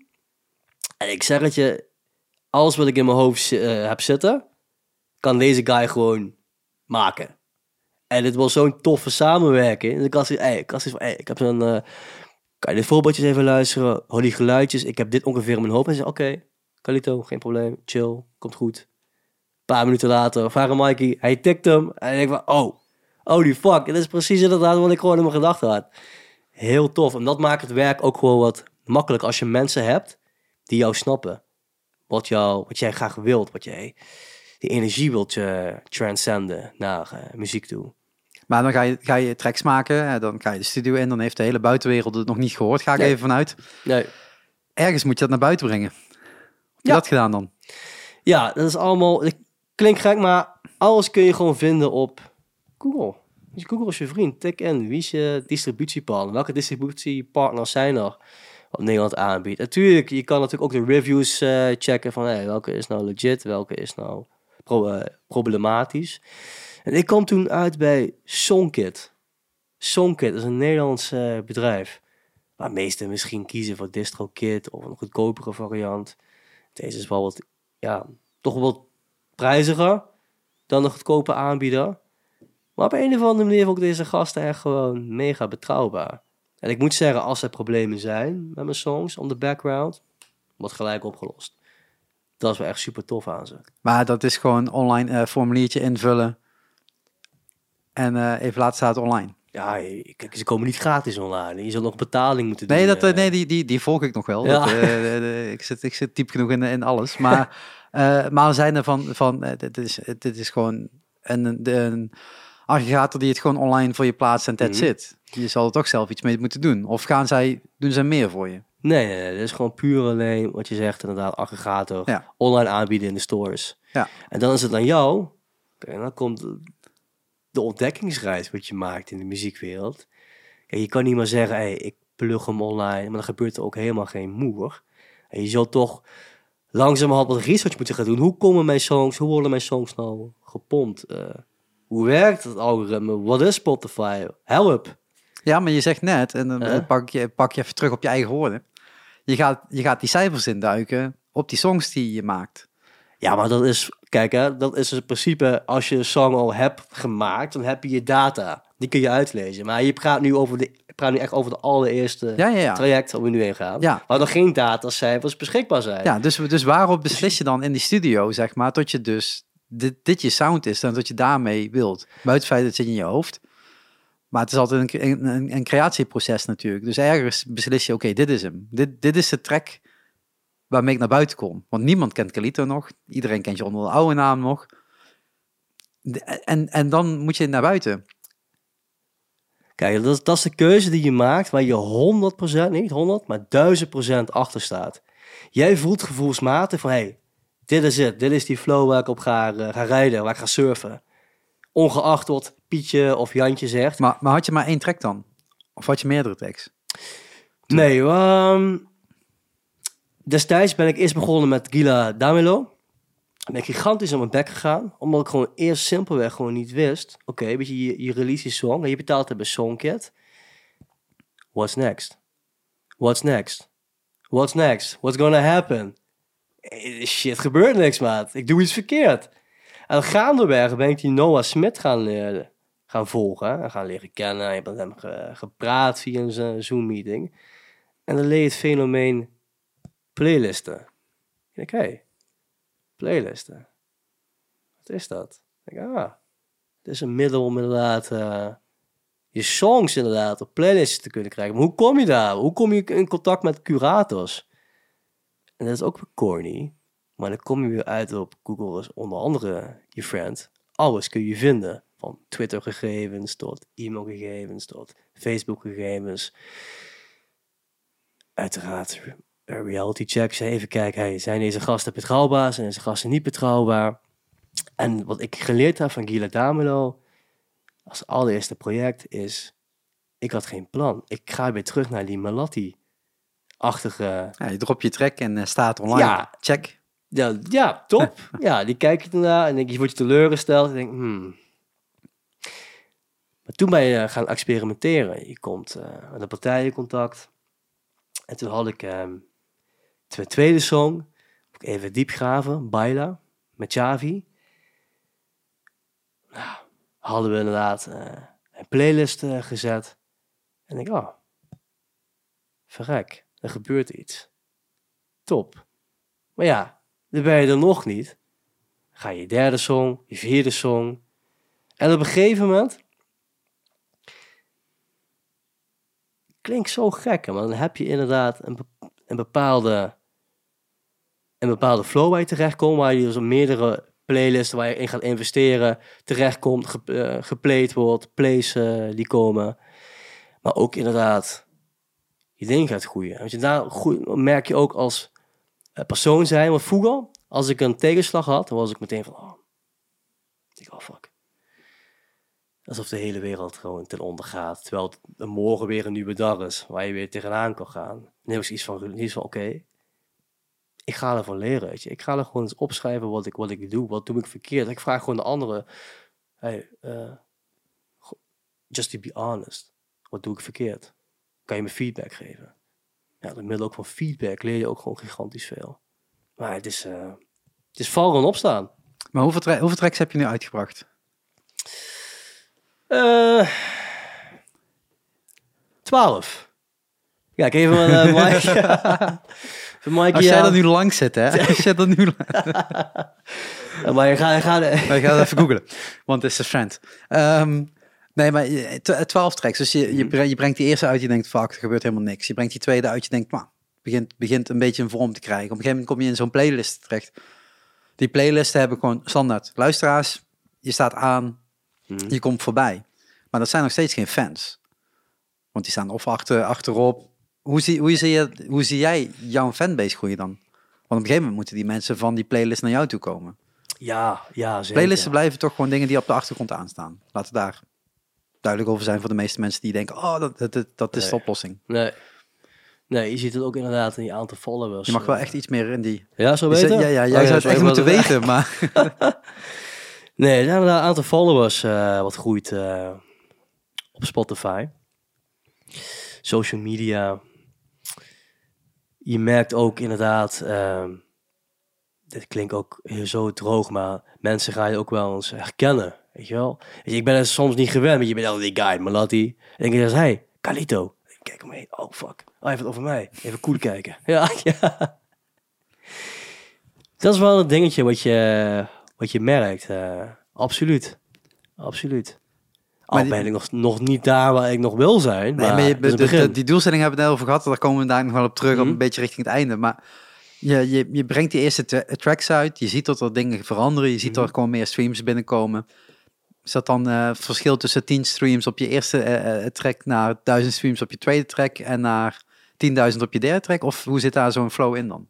En ik zeg het je, alles wat ik in mijn hoofd eh, heb zitten, kan deze guy gewoon maken. En dit was zo'n toffe samenwerking. En ik had zoiets van, hey, ik heb zo'n... eh, kan je de voorbeeldjes even luisteren? Hoor die geluidjes. Ik heb dit ongeveer in mijn hoofd. En zei, oké, Kalito, geen probleem. Chill, komt goed. Een paar minuten later, vragen Mikey. Hij tikt hem. En ik van, oh, holy fuck. Dit is precies inderdaad wat ik gewoon in mijn gedachten had. Heel tof. En dat maakt het werk ook gewoon wat makkelijk. Als je mensen hebt die jou snappen. Wat, jou, wat jij graag wilt. Wat jij, die energie wilt je transcenden naar eh, muziek toe. Maar dan ga je, ga je tracks maken, eh, dan ga je de studio in, dan heeft de hele buitenwereld het nog niet gehoord. Ga ik Nee. even vanuit. Nee. Ergens moet je dat naar buiten brengen. Heb je Ja. dat gedaan dan? Ja, dat is allemaal. Het klinkt gek, maar alles kun je gewoon vinden op Google. Dus Google is je vriend. Tik in. Wie is je distributiepartner? Welke distributiepartners zijn er wat Nederland aanbiedt? Natuurlijk, je kan natuurlijk ook de reviews eh, checken van welke is nou legit, welke is nou eh, problematisch. En ik kwam toen uit bij Songkit. Songkit is een Nederlands eh, bedrijf. Waar meesten misschien kiezen voor DistroKit of een goedkopere variant. Deze is wel wat, ja, toch wel wat prijziger dan de goedkope aanbieder. Maar op een of andere manier vond ik deze gasten echt gewoon mega betrouwbaar. En ik moet zeggen, als er problemen zijn met mijn songs on the background, wordt gelijk opgelost. Dat is wel echt super tof aan ze. Maar dat is gewoon online eh, formuliertje invullen. En eh, even laten staan online. Ja, kijk, ze komen niet gratis online. Je zult nog betaling moeten doen. Nee, dat, eh, nee die, die, die volg ik nog wel. Ja. Dat, de- de- ik, zit, ik zit diep genoeg in, in alles. Maar, [LAUGHS] maar we zijn er van, van dit, is, dit is gewoon een, de- een aggregator die het gewoon online voor je plaatst en that's Mhm. Je zal er toch zelf iets mee moeten doen. Of gaan zij, doen zij meer voor je? Nee, nee, nee, dit is gewoon puur alleen wat je zegt, inderdaad, aggregator. Ja. Online aanbieden in de stores. Ja. En dan is het aan jou. Oké, dan komt de ontdekkingsreis wat je maakt in de muziekwereld. Kijk, je kan niet maar zeggen, hey, ik plug hem online, maar dan gebeurt er ook helemaal geen moer. En je zult toch langzamerhand wat research moeten gaan doen. Hoe komen mijn songs, hoe worden mijn songs nou gepompt? Eh, hoe werkt het algoritme? Wat is Spotify? Help! Ja, maar je zegt net, en dan eh, pak, je, pak je even terug op je eigen woorden. Je gaat, je gaat die cijfers induiken op die songs die je maakt. Ja, maar dat is, kijk hè, dat is in principe, als je een song al hebt gemaakt, dan heb je je data. Die kun je uitlezen. Maar je praat nu, over de, praat nu echt over de allereerste Ja, ja, ja. traject waar we nu heen gaan. Ja. Waar nog geen datacijfers beschikbaar zijn. Ja, dus, dus waarop beslis je dan in die studio, zeg maar, tot je dus dit, dit je sound is en dat je daarmee wilt. Buiten het feit dat het zit in je hoofd. Maar het is altijd een, een, een, creatieproces natuurlijk. Dus ergens beslis je, oké, dit is hem. Dit, dit is de track waarmee ik naar buiten kom. Want niemand kent Calito nog. Iedereen kent je onder de oude naam nog. En, en dan moet je naar buiten. Kijk, dat is, dat is de keuze die je maakt waar je 100%, niet 100, maar 1000% achter staat. Jij voelt gevoelsmatig van, hey, dit is het. Dit is die flow waar ik op ga, eh, ga rijden, waar ik ga surfen. Ongeacht wat Pietje of Jantje zegt. Maar, maar had je maar één track dan? Of had je meerdere tracks? Nee, ehm, destijds ben ik eerst begonnen met Gila Damelo. Ben ik gigantisch aan mijn bek gegaan, omdat ik gewoon eerst simpelweg gewoon niet wist. Oké, weet je, je, je release je song en je betaalt het bij Songkit. What's next? What's next? What's next? What's gonna happen? Eh, Shit, gebeurt niks, maat. Ik doe iets verkeerd. En gaandeweg ben ik die Noah Smith gaan, eh, gaan volgen en gaan leren kennen. Ik heb met hem ge- gepraat via een zo- Zoom-meeting. En dan leer je het fenomeen playlisten. Ik denk, hé, hey, playlisten. Wat is dat? Ik denk, ah, het is een middel om inderdaad eh, je songs inderdaad op playlists te kunnen krijgen. Maar hoe kom je daar? Hoe kom je in contact met curators? En dat is ook weer corny. Maar dan kom je weer uit op Google is onder andere je friend. Alles kun je vinden. Van Twitter-gegevens tot e-mailgegevens tot Facebook-gegevens. Uiteraard eh, reality checks. Even kijken, hey, zijn deze gasten betrouwbaar? Zijn deze gasten niet betrouwbaar? En wat ik geleerd heb van Gila Damelo als allereerste project is... Ik had geen plan. Ik ga weer terug naar die Malatti achtige Ja, je drop je track en eh, staat online. Ja. Check. Ja, ja top. [LAUGHS] ja, die kijk je ernaar en denk je, wordt je teleurgesteld. En denk, hmm. Toen ben je gaan experimenteren. Je komt eh, met de partij in contact. En toen had ik ehm mijn tweede song, even diep graven, Baila, met Chavi. Nou, hadden we inderdaad eh, een playlist eh, gezet. En ik, oh, verrek, er gebeurt iets. Top. Maar ja, dan ben je er nog niet. Ga je derde song, je vierde song. En op een gegeven moment... Klinkt zo gek, maar dan heb je inderdaad een, een bepaalde... Een bepaalde flow waar je terechtkomt, waar je dus op meerdere playlists waar je in gaat investeren, terechtkomt, ge, eh, wordt, plays eh, die komen. Maar ook inderdaad, je ding gaat groeien. Want je daar merk je ook als eh, persoon zijn. Want vroeger, als ik een tegenslag had, dan was ik meteen van, oh, ik oh fuck. Alsof de hele wereld gewoon ten onder gaat. Terwijl het morgen weer een nieuwe dag is, waar je weer tegenaan kan gaan. Heb ik iets van, van oké, ik ga ervan leren, weet je. Ik ga er gewoon eens opschrijven wat ik, wat ik doe, wat doe ik verkeerd. Ik vraag gewoon de anderen, hey, eh, just to be honest, wat doe ik verkeerd? Kan je me feedback geven? Ja, door middel ook van feedback leer je ook gewoon gigantisch veel. Maar het is, eh, het is vallen en opstaan. Maar hoeveel, tra- hoeveel tracks heb je nu uitgebracht? Eh 12. Ja, ik even een uh, Mikey, Als jij ja. er nu langs zit, hè? Als jij er nu Ja, Maar je gaat, je gaat, Ik ga even googlen, want het is een friend. Ehm, nee, maar je- tw- 12 tracks. Dus je, Mhm. je, bre- je brengt die eerste uit, je denkt, fuck, er gebeurt helemaal niks. Je brengt die tweede uit, je denkt, nou, begint, begint een beetje een vorm te krijgen. Op een gegeven moment kom je in zo'n playlist terecht. Die playlisten hebben gewoon standaard luisteraars. Je staat aan, Mhm. je komt voorbij. Maar dat zijn nog steeds geen fans. Want die staan of achter, achterop. Hoe zie, hoe, zie je, hoe zie jij jouw fanbase groeien dan? Want op een gegeven moment moeten die mensen van die playlist naar jou toe komen. ja, ja, zeker. Playlisten blijven toch gewoon dingen die op de achtergrond aanstaan. Laten we daar duidelijk over zijn voor de meeste mensen die denken, oh, dat, dat, dat, dat is de oplossing. Nee. Nee, je ziet het ook inderdaad in die aantal followers. Je mag wel eh. echt iets meer in die... Ja, zo weten? Ja, ja, Oh jij zou het echt moeten weten, maar... [LAUGHS] Nee, er zijn een aantal followers eh, wat groeit eh, op Spotify. Social media. Je merkt ook inderdaad, ehm, dit klinkt ook zo droog, maar mensen gaan je ook wel eens herkennen, weet je wel. Ik ben het soms niet gewend, maar je bent altijd die guy, Malatti. En ik zeg, hey, Carlito. Ik kijk omheen, oh fuck, oh, hij heeft het over mij. Even cool kijken. [LAUGHS] Ja, ja. Dat is wel een dingetje wat je, wat je merkt. eh, absoluut. Absoluut. Al die- ben ik nog, nog niet daar waar ik nog wil zijn. Nee, maar, maar je, de- de- die doelstelling hebben we het net over gehad. Daar komen we daar nog wel op terug, op Mhm. een beetje richting het einde. Maar je, je, je brengt die eerste tra- tracks uit. Je ziet dat er dingen veranderen. Je ziet Mhm. dat er gewoon meer streams binnenkomen. Is dat dan eh, het verschil tussen 10 streams op je eerste eh, track naar 1000 streams op je tweede track en naar 10.000 op je derde track? Of hoe zit daar zo'n flow in dan?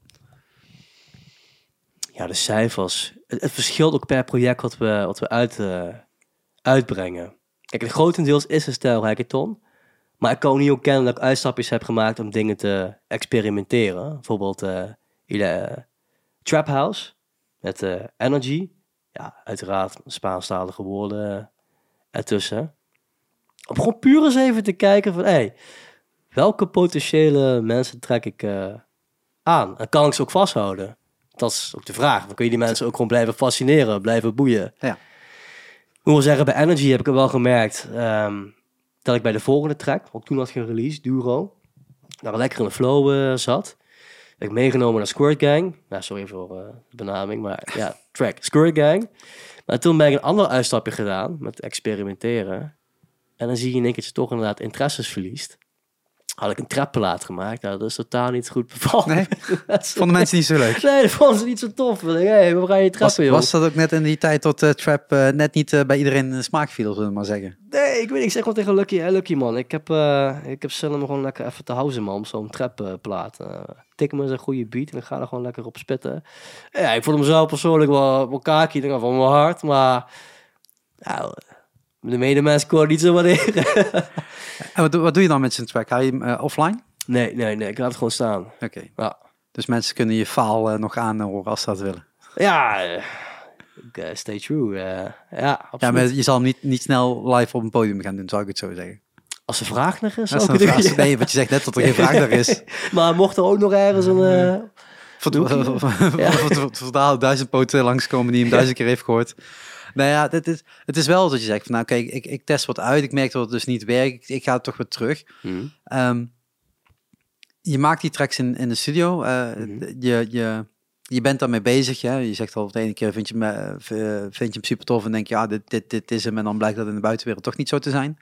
Ja, de cijfers. Het, verschilt ook per project wat we, wat we uit, eh, uitbrengen. Kijk, het grotendeels is een stijl hackathon. Maar ik kan ook niet ontkennen dat ik uitstapjes heb gemaakt om dingen te experimenteren. Bijvoorbeeld eh uh, Trap House met Energy. Ja, uiteraard Spaanstalige woorden ertussen. Om gewoon puur eens even te kijken van... Hey, welke potentiële mensen trek ik aan? En kan ik ze ook vasthouden? Dat is ook de vraag. Dan kun je die mensen ook gewoon blijven fascineren, blijven boeien. Ja. Ik moet wel zeggen, bij Energy heb ik wel gemerkt ehm, dat ik bij de volgende track, ik toen had gereleased, Duro, daar lekker in de flow eh, zat. Heb ik meegenomen naar Squirt Gang. Nou, sorry voor eh, de benaming, maar ja, [LAUGHS] track Squirt Gang. Maar toen ben ik een ander uitstapje gedaan met experimenteren. En dan zie je in één keer dat je toch inderdaad interesses verliest. Had ik een trapplaat gemaakt. Nou, dat is totaal niet goed bevallen. Nee? [LAUGHS] Vonden mensen niet zo leuk? Nee, dat vonden ze niet zo tof. Dacht, hey, waar ga je Was, trappen, joh? was dat ook net in die tijd tot eh, trap eh, net niet eh, bij iedereen in de smaak viel, zullen we maar zeggen? Nee, ik weet Ik zeg gewoon tegen Lucky, hey, Lucky man. Ik heb, ik heb om gewoon lekker even te houden, man. Zo'n trapplaat. Tik me eens een goede beat en ik ga er gewoon lekker op spitten. Ja, ik vond hem zelf persoonlijk wel, wel. Ik dacht van mijn hart, maar... Nou, de medemens kon niet zo waarderen. [LAUGHS] En wat, doe- wat doe je dan met zijn track? Haal je hem eh, offline? Nee, nee, nee. Ik laat het gewoon staan. Oké. Ja. Dus mensen kunnen je faal eh, nog aanhoren als ze dat willen. Ja, eh, stay true. ja, Ja, absoluut. maar je zal hem niet, niet snel live op een podium gaan doen, zou ik het zo zeggen. Als er vraag naar is, Als zou er ik het. Nee, want je zegt net dat er geen vraag naar is. [LAUGHS] Maar mocht er ook nog ergens een... verhaal [LAUGHS] duizend poten langskomen die hem duizend keer heeft gehoord. Nou ja, dit is, het is wel dat je zegt van nou kijk, ik, ik test wat uit. Ik merk dat het dus niet werkt. Ik, ik ga het toch weer terug. hm, Ehm, je maakt die tracks in, in de studio. eh, Mhm. je, je, je bent daarmee bezig. Ja? Je zegt al de ene keer vind je, me, eh, eh, vind je hem super tof en denk je ja, dit, dit, dit is hem. En dan blijkt dat in de buitenwereld toch niet zo te zijn.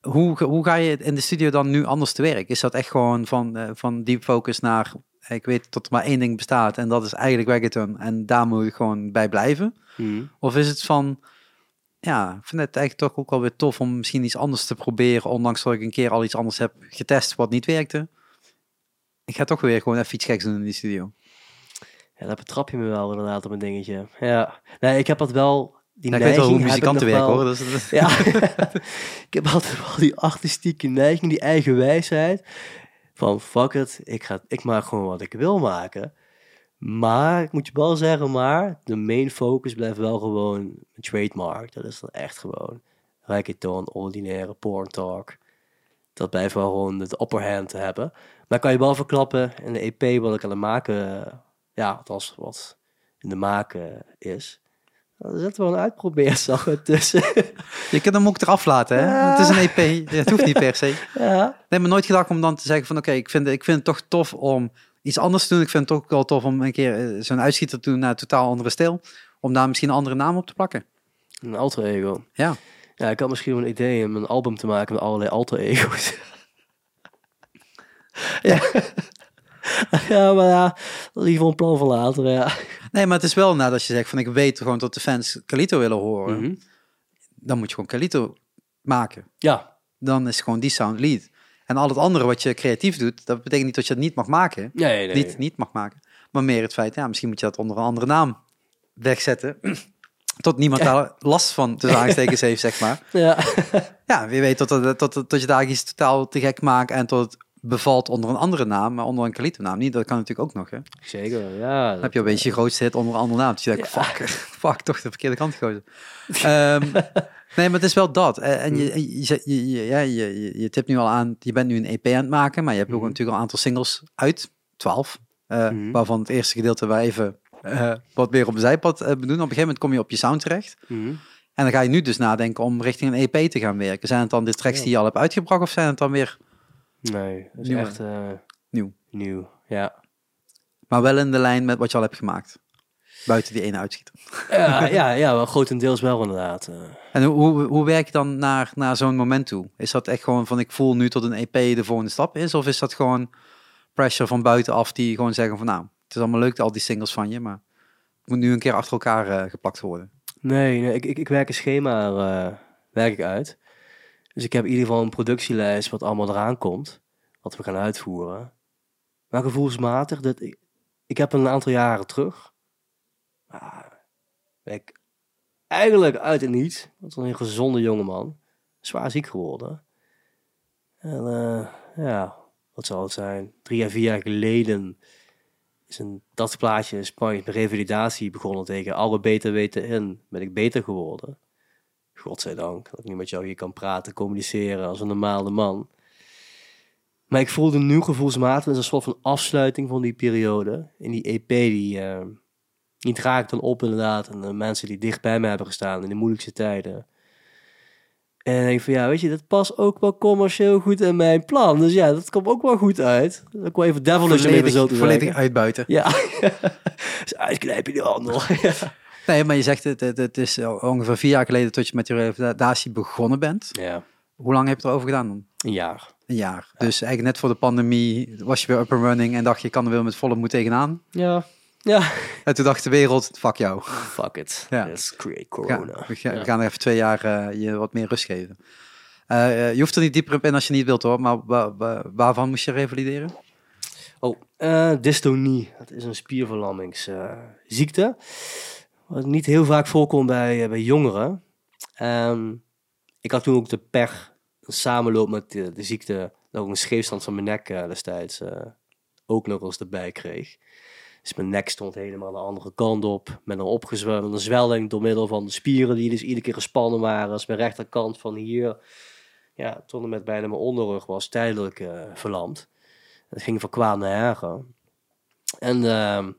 Hoe, ga- hoe ga je in de studio dan nu anders te werk? Is dat echt gewoon van, eh, van deep focus naar ik weet dat er maar één ding bestaat en dat is eigenlijk reggaeton en daar moet ik gewoon bij blijven? Hm. Of is het van, ja, ik vind het eigenlijk toch ook wel weer tof om misschien iets anders te proberen, ondanks dat ik een keer al iets anders heb getest wat niet werkte. Ik ga toch weer gewoon even iets geks doen in die studio. Ja, dat betrap je me wel inderdaad op een dingetje. Ja, nee, ik heb dat wel... Die Ja, ik weet wel hoe neiging heb ik muzikanten werken wel- hoor. Dus, [LAUGHS] Ja, [LAUGHS] ik heb altijd wel die artistieke neiging, die eigen wijsheid. Van fuck it, ik, ga, ik maak gewoon wat ik wil maken. Maar, ik moet je wel zeggen, maar de main focus blijft wel gewoon trademark. Dat is dan echt gewoon reggaeton, ordinaire porn talk. Dat blijft wel gewoon de upper hand te hebben. Maar kan je wel verklappen in de EP wat ik aan het maken, ja, althans wat in de maken is. Er zit wel een uitprobeersel [LAUGHS] tussen. je kunt hem ook eraf laten, hè? Ja. Het is een EP, het hoeft niet per se. ja, Nee, maar nooit gedacht om dan te zeggen van oké, ik, vind, ik vind het toch tof om iets anders doen. Ik vind het ook wel tof om een keer eh, zo'n uitschieter te doen naar een totaal andere stijl. Om daar misschien een andere naam op te plakken. een alter ego. Ja. Ja, ik had misschien wel een idee om een album te maken met allerlei alter ego's. [LAUGHS] ja. ja, maar ja, geval een plan van later, ja. Nee, maar het is wel nadat je zegt van ik weet gewoon dat de fans Calito willen horen. Mhm. Dan moet je gewoon Calito maken. Ja, Dan is gewoon die sound lead. En al het andere wat je creatief doet, dat betekent niet dat je het niet mag maken. nee, nee. Niet, niet mag maken. Maar meer het feit, ja, misschien moet je dat onder een andere naam wegzetten. [CLEARS THROAT] Tot niemand daar last van tussen aanstekens heeft, zeg maar. [LAUGHS] Ja. Ja, wie weet tot, tot, tot, tot je daar iets totaal te gek maakt en tot bevalt onder een andere naam, maar onder een Calito-naam niet. Dat kan natuurlijk ook nog, hè. Dan Zeker, ja. heb je opeens je grootste hit onder een andere naam. Dus je denkt, fuck, [LAUGHS] fuck, toch de verkeerde kant gekozen. Ehm, [LAUGHS] nee, maar het is wel dat. Eh, En je, je, je, ja, je, je, tipt nu al aan, je bent nu een EP aan het maken, maar je hebt ook Mhm. natuurlijk al een aantal singles uit, 12. eh, Mhm. Waarvan het eerste gedeelte waar even eh, wat meer op een zijpad eh, doen. Op een gegeven moment kom je op je sound terecht. En dan ga je nu dus nadenken om richting een EP te gaan werken. Zijn het dan de tracks die je al hebt uitgebracht of zijn het dan weer... Nee, dat is Nieuw, echt eh, Nieuw. nieuw. Ja. Maar wel in de lijn met wat je al hebt gemaakt. Buiten die ene uitschieter. [LAUGHS] Ja, ja, ja, wel grotendeels wel inderdaad. eh. En hoe, hoe, werk je dan naar, naar zo'n moment toe? Is dat echt gewoon van ik voel nu tot een EP de volgende stap is? Of is dat gewoon pressure van buitenaf die gewoon zeggen van nou, het is allemaal leuk al die singles van je, maar het moet nu een keer achter elkaar eh, geplakt worden. Nee, nee ik, ik, ik werk een schema werk ik uit. Dus ik heb in ieder geval een productielijst wat allemaal eraan komt. Wat we gaan uitvoeren. Maar gevoelsmatig, dat ik, ik heb een aantal jaren terug. ik eigenlijk uit het niets. Want een gezonde jongeman. Zwaar ziek geworden. En eh, ja, wat zal het zijn? Drie à vier jaar geleden is een, dat plaatje in Spanje met revalidatie begonnen tegen alle beter weten in. Ben ik beter geworden. Godzijdank dat ik nu met jou hier kan praten, communiceren als een normale man. Maar ik voelde nu gevoelsmatig een soort van afsluiting van die periode. In die EP die, eh die draag ik dan op inderdaad. En de mensen die dicht bij me hebben gestaan in de moeilijkste tijden. En ik denk van ja, weet je, dat past ook wel commercieel goed in mijn plan. Dus ja, dat komt ook wel goed uit. Dat ik wel even devilish om even zo te volledig zeggen. uitbuiten. Ja, [LAUGHS] dus uitknijpen die handel. [LAUGHS] Ja. Nee, maar je zegt het, het, het is ongeveer vier jaar geleden dat je met je revalidatie begonnen bent. ja, Hoe lang heb je erover gedaan dan? een jaar. Een jaar. Dus eigenlijk net voor de pandemie was je weer up and running en dacht je, kan er weer met volle moed tegenaan. Ja, ja. En toen dacht de wereld, fuck jou. Fuck it. Ja. Let's create corona. we gaan, Ja. we gaan er even twee jaar eh, je wat meer rust geven. Eh, eh, je hoeft er niet dieper op in als je niet wilt hoor, maar wa- wa- waarvan moest je revalideren? Oh, dystonie. Dat is een spierverlammingsziekte. Wat niet heel vaak voorkomt bij, eh, bij jongeren. Ehm, ik had toen ook de pech, samenloop met de, ziekte, ook een scheefstand van mijn nek eh, destijds eh, ook nog eens erbij kreeg. Dus mijn nek stond helemaal de andere kant op. Met een opgezwollen zwelling door middel van de spieren die dus iedere keer gespannen waren. Dus mijn rechterkant van hier, ja, tot en met bijna mijn onderrug was tijdelijk verlamd. Het ging van kwaad naar erger. En ehm,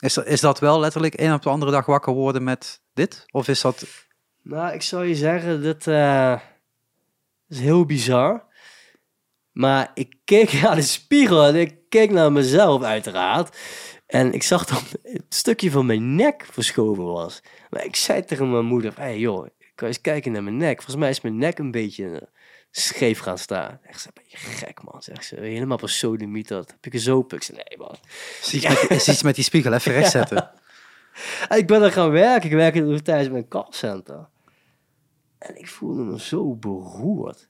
Is, is dat wel letterlijk één op de andere dag wakker worden met dit? Of is dat... Nou, ik zou je zeggen, dit eh, is heel bizar. Maar ik keek [LAUGHS] naar de spiegel en ik keek naar mezelf uiteraard. En ik zag dat een stukje van mijn nek verschoven was. Maar ik zei tegen mijn moeder, hé hey joh, kan eens kijken naar mijn nek. Volgens mij is mijn nek een beetje scheef gaan staan. Echt, ze ben je gek man, zegt ze. Helemaal op een sodemiet dat. Heb ik er zo zei, nee man. Iets, met, is iets met die spiegel even [LAUGHS] rechtzetten? En ik ben er gaan werken. Ik werkte toen tijdens mijn callcenter. En ik voelde me zo beroerd.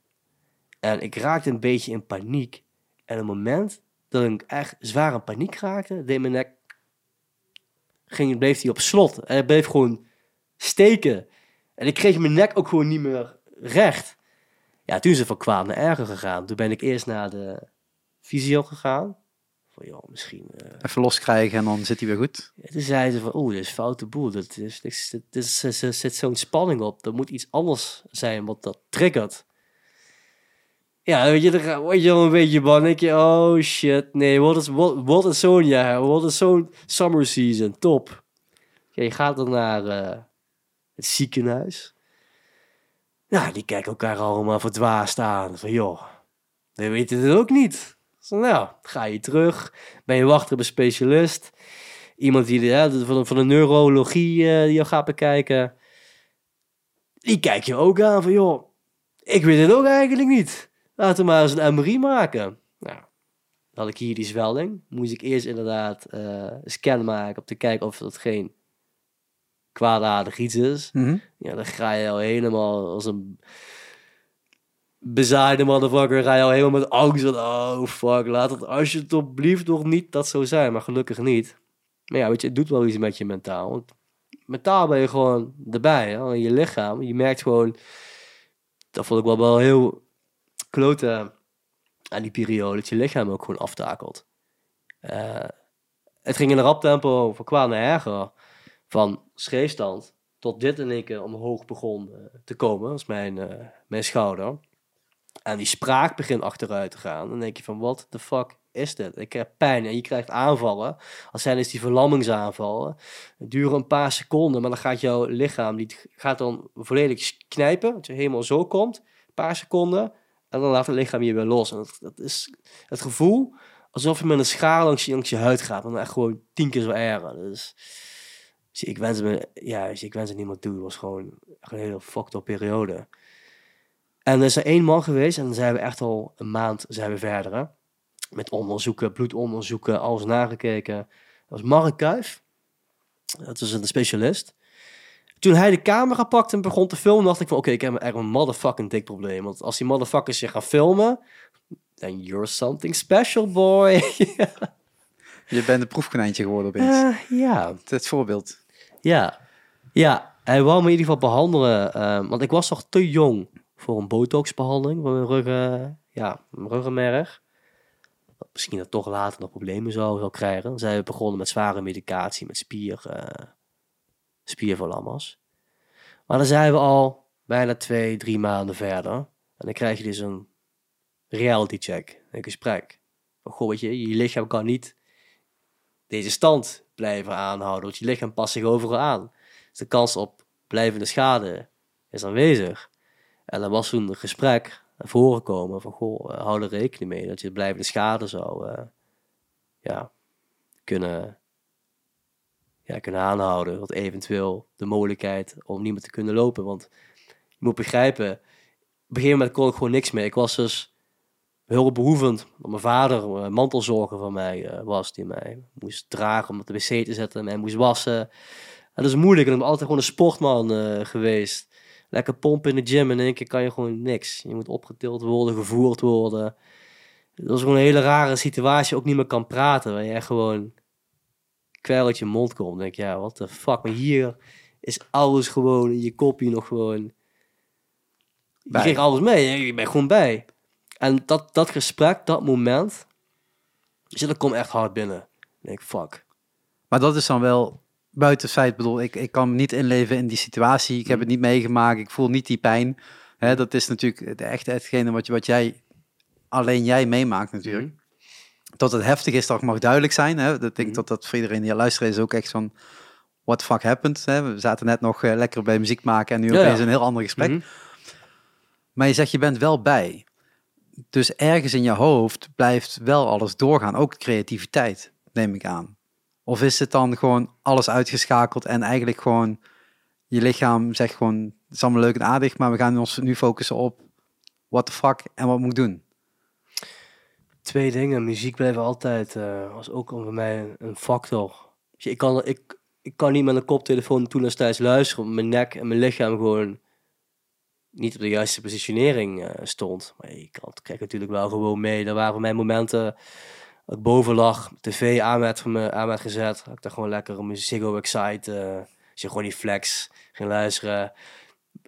En ik raakte een beetje in paniek. En op het moment dat ik echt zwaar in paniek raakte, deed mijn nek... Ging, bleef hij op slot. En hij bleef gewoon steken. En ik kreeg mijn nek ook gewoon niet meer recht. Ja, toen is het van kwaad naar erger gegaan. Toen ben ik eerst naar de fysio gegaan. Van, joh, misschien... eh, Even loskrijgen en dan zit hij weer goed. ja, toen zeiden ze van, oeh, dit is foute boel. Dat is, is, er zit zo'n spanning op. Er moet iets anders zijn wat dat triggert. Ja, weet je, dan word je al een beetje bang. denk je, oh shit, nee, wat is, wat, wat is zo'n jaar? Wat is zo'n summer season? Top. Ja, je gaat dan naar eh, het ziekenhuis. Ja, die kijken elkaar allemaal verdwaasd aan. Van, joh, we weten het ook niet. Zo, nou, ga je terug. Ben je wachten op een specialist iemand die van, de, neurologie eh, die jou gaat bekijken. Die kijk je ook aan van, joh, ik weet het ook eigenlijk niet. Laten we maar eens een MRI maken. Nou, dan had ik hier die zwelling. Moest ik eerst inderdaad eh, een scan maken om te kijken of dat geen kwaadaardig iets is. Mhm. Ja, dan ga je al helemaal als een bezaaide motherfucker. Ga je al helemaal met angst. van, Oh fuck, laat het alsjeblieft nog niet dat zo zijn. Maar gelukkig niet. Maar ja, weet je, het doet wel iets met je mentaal. Want mentaal ben je gewoon erbij. Hè? In je lichaam. Je merkt gewoon... Dat vond ik wel, wel heel klote aan die periode. Dat je lichaam ook gewoon aftakelt. Eh, het ging in een rap tempo van kwaad naar erger. Van schreefstand tot dit in één keer omhoog begon eh, te komen. Is mijn, eh, mijn schouder. En die spraak begint achteruit te gaan. Dan denk je van, wat de fuck is dit? Ik heb pijn en je krijgt aanvallen. Als zijn is die verlammingsaanvallen. Het duurt een paar seconden, maar dan gaat jouw lichaam, die gaat dan volledig knijpen. Dat je helemaal zo komt. Een paar seconden. En dan laat het lichaam je weer los. En dat, dat is het gevoel alsof je met een schaar langs je, langs je huid gaat. En dan echt gewoon tien keer zo erger. Dus dus ik wens me, ja, dus ik wens het niemand toe. Het was gewoon een hele fucked up periode. En er is er één man geweest en dan zijn we echt al een maand zijn we verder. Hè? Met onderzoeken, bloedonderzoeken, alles nagekeken. Dat was Mark Kuif. Dat is een specialist. Toen hij de camera pakte en begon te filmen, dacht ik van oké, ik heb echt een motherfucking dik probleem. Want als die motherfuckers je gaan filmen, then you're something special, boy. [LAUGHS] Je bent een proefkonijntje geworden opeens. Eh, ja, Het voorbeeld. Ja, ja. Hij wou me in ieder geval behandelen. eh, want ik was nog te jong voor een botoxbehandeling van mijn ruggen, ja, mijn ruggenmerg. Misschien dat toch later nog problemen zou, zou krijgen. Dan zijn we begonnen met zware medicatie, met spier, eh spierverlammers. Maar dan zijn we al bijna twee, drie maanden verder. En dan krijg je dus een reality check, een gesprek. Goh, weet je, je lichaam kan niet deze stand blijven aanhouden. Want je lichaam past zich overal aan. Dus de kans op blijvende schade is aanwezig. En dan was toen een gesprek naar voren gekomen van, goh, eh, hou er rekening mee dat je blijvende schade zou eh, ja, kunnen, ja, kunnen aanhouden. Wat eventueel de mogelijkheid om niet meer te kunnen lopen. Want je moet begrijpen, op een gegeven moment kon ik gewoon niks meer. Ik was dus hulpbehoevend. Dat mijn vader eh, mantelzorger van mij eh, was. Die mij moest dragen om op de wc te zetten. En mij moest wassen. En dat is moeilijk. En ik ben altijd gewoon een sportman eh, geweest. Lekker pompen in de gym. En in één keer kan je gewoon niks. Je moet opgetild worden, gevoerd worden. Dat is gewoon een hele rare situatie. Ook niet meer kan praten. Waar je echt gewoon kwijl uit je mond komt. Dan denk je, ja, wat de fuck. Maar hier is alles gewoon in je kopje nog gewoon... Je Bij. kreeg alles mee. Je bent gewoon bij. En dat, dat gesprek, dat moment, dus dat komt echt hard binnen. Ik denk, fuck. Maar dat is dan wel buiten feit, bedoel, ik, ik kan me niet inleven in die situatie. Ik heb het niet meegemaakt, ik voel niet die pijn. Dat is natuurlijk echt hetgene wat, je, wat jij, alleen jij meemaakt natuurlijk. Dat het heftig is, dat mag duidelijk zijn. Hè. Dat ik denk Mhm. dat dat voor iedereen die luistert is ook echt van, what the fuck happened? Hè. We zaten net nog eh, lekker bij muziek maken en nu Ja, opeens ja. een heel ander gesprek. Mhm. Maar je zegt, je bent wel bij. Dus ergens in je hoofd blijft wel alles doorgaan. Ook creativiteit, neem ik aan. Of is het dan gewoon alles uitgeschakeld en eigenlijk gewoon je lichaam zegt gewoon, het is allemaal leuk en aardig, maar we gaan ons nu focussen op what the fuck en wat moet ik doen? Twee dingen. Muziek blijft altijd, eh was ook voor mij een, factor. Ik kan, ik, ik kan niet met een koptelefoon toen en thuis luisteren, mijn nek en mijn lichaam gewoon niet op de juiste positionering eh, stond. Maar kan het krijg natuurlijk wel gewoon mee. Er waren voor mij momenten dat ik boven lag, tv aan werd, van me, aan werd gezet. Dat ik daar gewoon lekker mijn Ziggo Excite, je gewoon die flex ging luisteren.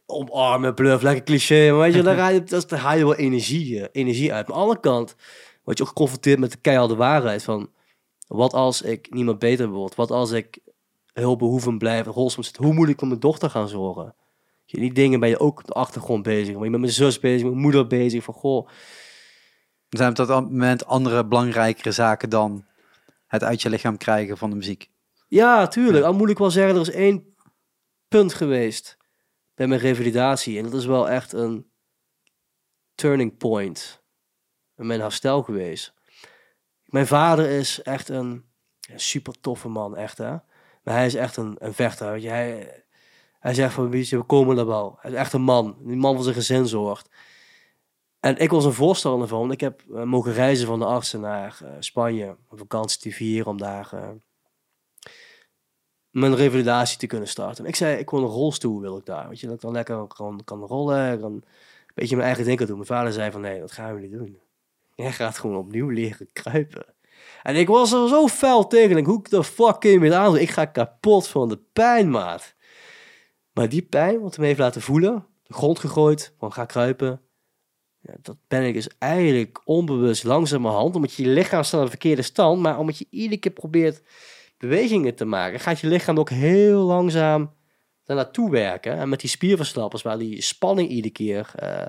Omarmen, bluff, lekker cliché. Maar weet je, [LAUGHS] daar, haal je, dat, haal je wel energie, eh, energie uit. Maar aan de andere kant word je ook geconfronteerd met de keiharde waarheid van... Wat als ik niet meer beter word? Wat als ik hulpbehoevend blijf? Hoe moet ik voor mijn dochter gaan zorgen? Je, die dingen ben je ook op de achtergrond bezig. Maar je bent met mijn zus bezig, met mijn moeder bezig. Van goh, Er zijn op dat moment andere belangrijkere zaken dan het uit je lichaam krijgen van de muziek. Ja, tuurlijk. Al moet ik wel zeggen, er is één punt geweest bij mijn revalidatie. En dat is wel echt een turning point in mijn herstel geweest. Mijn vader is echt een ja, super toffe man, echt hè. Maar hij is echt een, een vechter. Hij, hij zegt van, weet je, we komen er wel. Hij is echt een man. Die man voor zijn gezin zorgt. En ik was een voorstander van. Ik heb eh, mogen reizen van de artsen naar eh, Spanje. Op vakantie te vieren om daar... eh, mijn revalidatie te kunnen starten. En ik zei, ik wil een rolstoel wil ik daar. Weet je, dat ik dan lekker kan, kan rollen, kan een beetje mijn eigen ding doen. Mijn vader zei van, nee, dat gaan we niet doen. Jij gaat gewoon opnieuw leren kruipen. En ik was er zo fel tegen. Ik hoe de fuck kun je me aandoen? Ik ga kapot van de pijn, maat. Maar die pijn, wat me heeft laten voelen, de grond gegooid, van ga kruipen. Ja, dat ben ik dus eigenlijk onbewust langzamerhand, omdat je je lichaam staat in de verkeerde stand, maar omdat je iedere keer probeert bewegingen te maken, gaat je lichaam ook heel langzaam naartoe werken. En met die spierverslappers, waar die spanning iedere keer eh,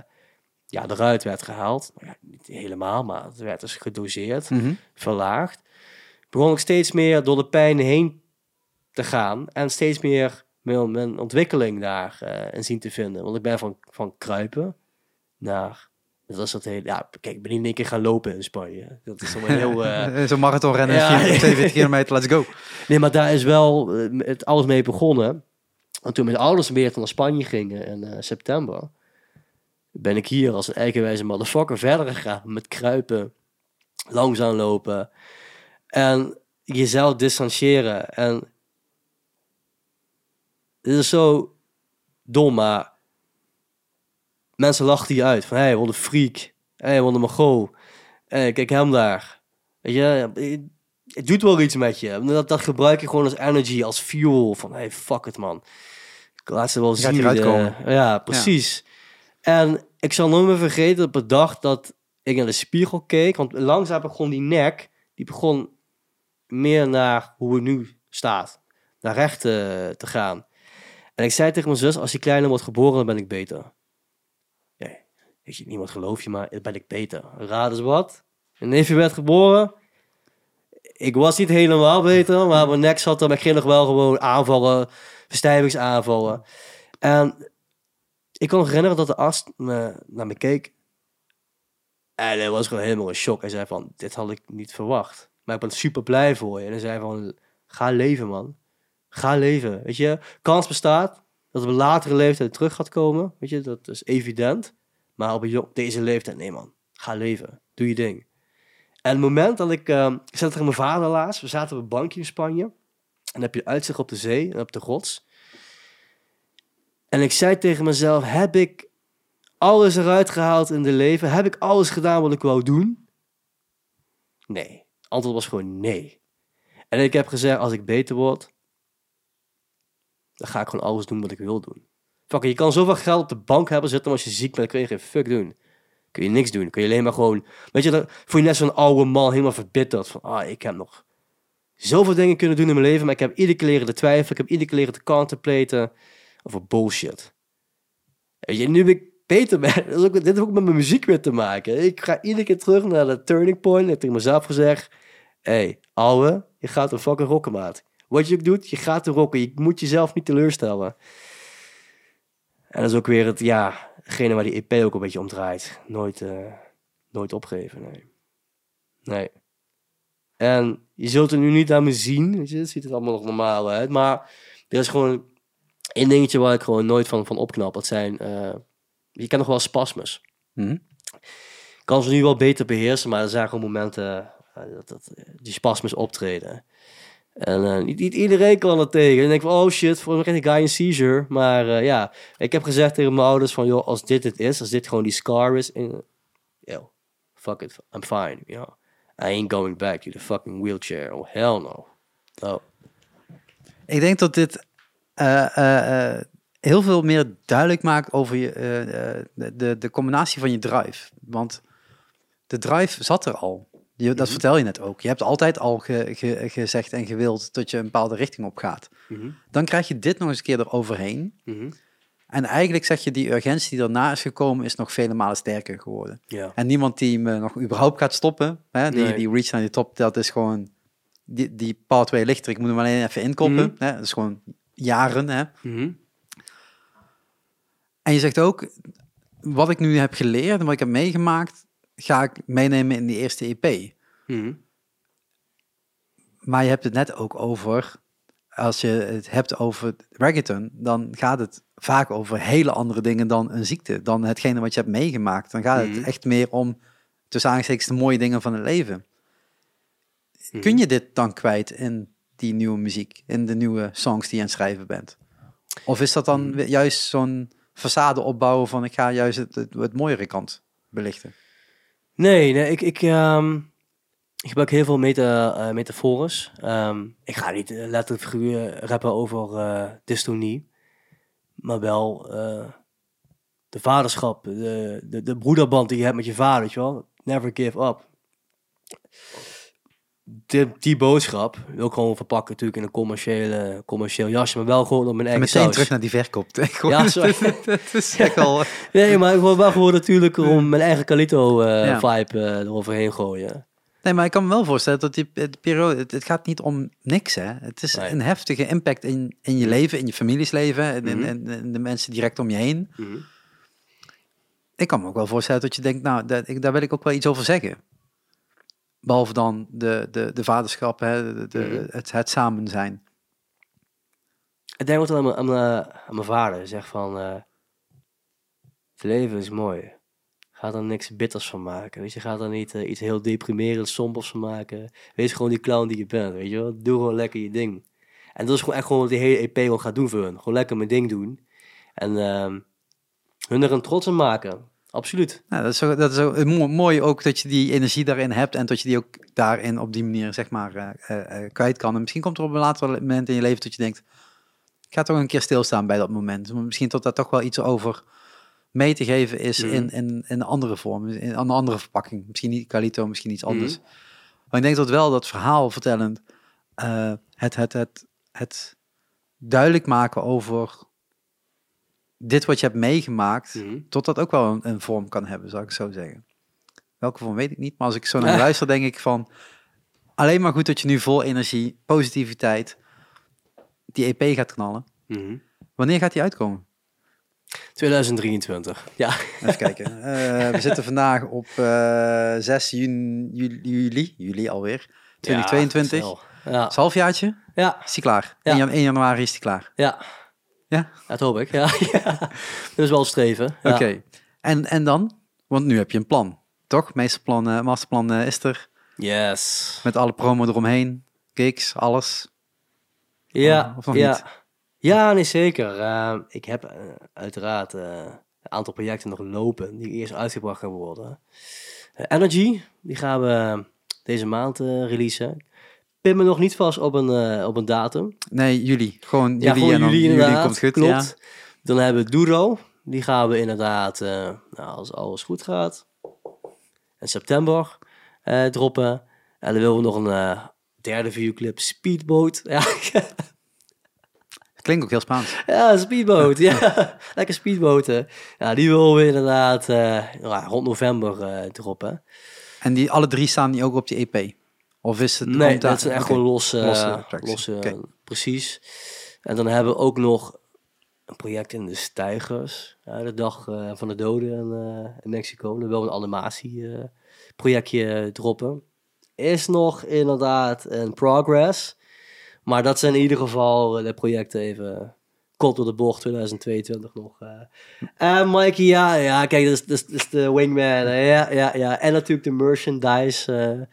ja, eruit werd gehaald. Nou ja, niet helemaal, maar het werd dus gedoseerd, verlaagd. Begon ik steeds meer door de pijn heen te gaan. En steeds meer mijn, mijn ontwikkeling daar in zien te vinden. Want ik ben van, van kruipen naar... Dat was dat hele, ja, kijk, ik ben niet in één keer gaan lopen in Spanje. Dat is allemaal heel... [LAUGHS] eh, Zo'n marathonrennen, Ja. 42 kilometer, let's go. [LAUGHS] Nee, maar daar is wel eh, het alles mee begonnen. Want toen mijn ouders weer naar Spanje gingen in september, ben ik hier als een eigenwijze motherfucker verder gegaan met kruipen, langzaam lopen en jezelf distancieren. En dit is zo dom, maar mensen lachten je uit van, hé, hey, wat een freak, hé, hey, wat een mago, hey, kijk hem daar. Weet je, het doet wel iets met je. Dat, dat gebruik je gewoon als energy, als fuel. Van, hey, fuck it, man. Ik laat ze wel zien. hieruit eh, komen. ja, precies. En ik zal nooit meer vergeten op de dag dat ik naar de spiegel keek. Want langzaam begon die nek, die begon meer naar hoe het nu staat. Naar recht eh, te gaan. En ik zei tegen mijn zus, als die kleine wordt geboren, dan ben ik beter. Ja, weet je, niemand gelooft je, maar ben ik beter. Raad eens wat. Een neefje werd geboren. Ik was niet helemaal beter, maar mijn nek zat er. Ging nog wel gewoon aanvallen, verstijvingsaanvallen. En ik kan me herinneren dat de arts me, naar me keek. En hij was gewoon helemaal in shock. Hij zei van, dit had ik niet verwacht. Maar ik ben super blij voor je. En hij zei van, ga leven man. Ga leven. Weet je, kans bestaat dat op een latere leeftijd terug gaat komen. Weet je, dat is evident. Maar op deze leeftijd, nee man. Ga leven. Doe je ding. En het moment dat ik... eh, ik zat tegen mijn vader laatst. We zaten op een bankje in Spanje. En dan heb je uitzicht op de zee en op de rots. En ik zei tegen mezelf, heb ik alles eruit gehaald in de leven? Heb ik alles gedaan wat ik wou doen? Nee. Antwoord was gewoon nee. En ik heb gezegd, als ik beter word, dan ga ik gewoon alles doen wat ik wil doen. Fuck, je kan zoveel geld op de bank hebben zitten, maar als je ziek bent, kun je geen fuck doen. kun je niks doen. Kun je alleen maar gewoon, weet je, dan voel je net zo'n oude man helemaal verbitterd. Van, ah, ik heb nog zoveel dingen kunnen doen in mijn leven, maar ik heb iedere keer leren te twijfelen. Ik heb iedere keer leren te contemplaten over bullshit. Weet je, nu ik beter ben, [LAUGHS] dit heeft ook met mijn muziek weer te maken. Ik ga iedere keer terug naar de turning point. Ik heb tegen mezelf gezegd, hey, ouwe, je gaat een fucking rocken, maat. Wat je ook doet, je gaat te rocken. Je moet jezelf niet teleurstellen. En dat is ook weer het, ja, degene waar die EP ook een beetje om draait. Nooit, uh, nooit opgeven, nee. Nee. En je zult het nu niet aan me zien, weet je, het ziet er allemaal nog normaal uit. Maar er is gewoon één dingetje waar ik gewoon nooit van, van opknap. Dat zijn, uh, je kent nog wel spasmus. Hmm. Ik kan ze nu wel beter beheersen, maar er zijn gewoon momenten uh, dat, dat die spasmus optreden. En uh, niet, iedereen kan er tegen. En denk van, oh shit, voor die guy een seizure. Maar uh, ja, ik heb gezegd tegen mijn ouders van, joh, als dit het is, als dit gewoon die scar is, en, yo, fuck it, I'm fine, you know. I ain't going back to the fucking wheelchair. Oh, hell no. no. Ik denk dat dit uh, heel veel meer duidelijk maakt over je, de, de combinatie van je drive. Want de drive zat er al. Je, dat mm -hmm. vertel je net ook. Je hebt altijd al ge, ge, gezegd en gewild dat je een bepaalde richting op gaat. Mm -hmm. Dan krijg je dit nog eens een keer eroverheen. Mm -hmm. En eigenlijk zeg je, die urgentie die daarna is gekomen, is nog vele malen sterker geworden. Ja. En niemand die me nog überhaupt gaat stoppen, hè, die, nee. die reach naar die top, dat is gewoon, die, die pathway ligt er. Ik moet hem alleen even inkoppen. Hè, dat is gewoon jaren. Hè. En je zegt ook, wat ik nu heb geleerd en wat ik heb meegemaakt, ga ik meenemen in die eerste EP. Mm. Maar je hebt het net ook over, als je het hebt over reggaeton, dan gaat het vaak over hele andere dingen dan een ziekte, dan hetgene wat je hebt meegemaakt. Dan gaat Mhm. het echt meer om, tussen aangestekens, de mooie dingen van het leven. Mhm. Kun je dit dan kwijt in die nieuwe muziek, in de nieuwe songs die je aan het schrijven bent? Of is dat dan Mhm. juist zo'n façade opbouwen van ik ga juist het, het, het mooiere kant belichten? Nee, nee ik, ik, um, ik gebruik heel veel meta, metafores. Um, ik ga niet uh, letterlijk figuur rappen over uh, dystonie, maar wel de vaderschap, de, de, de broederband die je hebt met je vader, weet je wel. Never give up. Die, die boodschap wil ik gewoon verpakken natuurlijk in een commerciële, commercieel jasje, maar wel gewoon op mijn eigen Meteen saus. terug naar die verkoop. [LAUGHS] Ja, sorry. [LAUGHS] dat is echt al... [LAUGHS] Nee, maar ik wil wel gewoon natuurlijk om mijn eigen Calito uh, Ja. vibe uh, eroverheen gooien. Nee, maar ik kan me wel voorstellen dat die de periode, het, het gaat niet om niks, hè. Het is Nee. een heftige impact in, in je leven, in je families leven, en Mhm. in- de mensen direct om je heen. Mhm. Ik kan me ook wel voorstellen dat je denkt, nou, dat, ik, daar wil ik ook wel iets over zeggen. Behalve dan de, de, de vaderschap, hè, de, de- Mhm. het, het samen zijn. Ik denk ook aan mijn, aan mijn, aan mijn vader. Zeg van, eh, het leven is mooi. Ga er niks bitters van maken. Weet je, ga er niet eh, iets heel deprimerends, sombers van maken. Wees gewoon die clown die je bent, weet je wel. Doe gewoon lekker je ding. En dat is gewoon echt gewoon wat die hele EP wel gaat doen voor hun. Gewoon lekker mijn ding doen. En ehm, hun er een trots aan maken. Absoluut. Nou, dat is, zo, dat is zo mo- mooi ook dat je die energie daarin hebt en dat je die ook daarin op die manier, zeg maar, eh, eh, eh, kwijt kan. En misschien komt er op een later moment in je leven dat je denkt, ik ga toch een keer stilstaan bij dat moment. Maar Misschien dat daar toch wel iets over mee te geven is Mhm. in, in, in een andere vorm, in een andere verpakking. Misschien niet Calito, misschien iets anders. Maar ik denk dat wel dat verhaal vertellend, het, het, het, het duidelijk maken over dit wat je hebt meegemaakt, Mhm. tot dat ook wel een, een vorm kan hebben, zou ik zo zeggen. Welke vorm weet ik niet, maar als ik zo naar [LAUGHS] luister, denk ik van alleen maar goed dat je nu vol energie, positiviteit, die EP gaat knallen. Mhm. Wanneer gaat die uitkomen? 2023. Ja. Even kijken. [LAUGHS] Eh, we zitten vandaag op eh 6 juni, juli, juli, juli alweer, 2022. Ja, ja. Is halfjaartje? ja. Is die klaar? Ja. 1, jan- 1 januari is die klaar. Ja. Ja? Dat hoop ik, ja. [LAUGHS] ja. Dat is wel streven. Ja. Oké. En, en dan? Want nu heb je een plan, toch? Meesterplan, eh, masterplan eh, is er. Yes. Met alle promo eromheen, gigs, alles. Ja, Of nog ja. niet? Ja, nee, zeker. Uh, ik heb uh, uiteraard uh, een aantal projecten nog lopen die eerst uitgebracht gaan worden. Uh, Energy, die gaan we deze maand uh, releasen. Pin me nog niet vast op een, uh, op een datum. Nee, juli. Gewoon juli ja, gewoon en dan juli, juli inderdaad. komt goed. Klopt. Ja. Dan hebben we Duro. Die gaan we inderdaad, uh, nou, als alles goed gaat, in september eh, droppen. En dan willen we nog een eh, derde videoclip, Speedboat. Ja, Klinkt ook heel Spaans. [LAUGHS] ja Speedboat. ja, [LAUGHS] lekker speedboten. Ja, die willen we inderdaad eh, ja, rond november eh, droppen. En die alle drie staan die ook op die EP? Of is het... Nee, dat zijn echt gewoon losse, Losse losse, precies. En dan hebben we ook nog een project in de Stijgers, ja, de dag eh, van de doden in, eh, in Mexico. Dan wil een animatie eh, projectje droppen. Is nog inderdaad in progress, maar dat zijn in ieder geval eh, de projecten even kort door de bocht 2022 nog. eh. En Mikey, ja, ja, kijk, dat is, dat is, dat is de wingman. Ja, ja, ja. En natuurlijk de merchandise.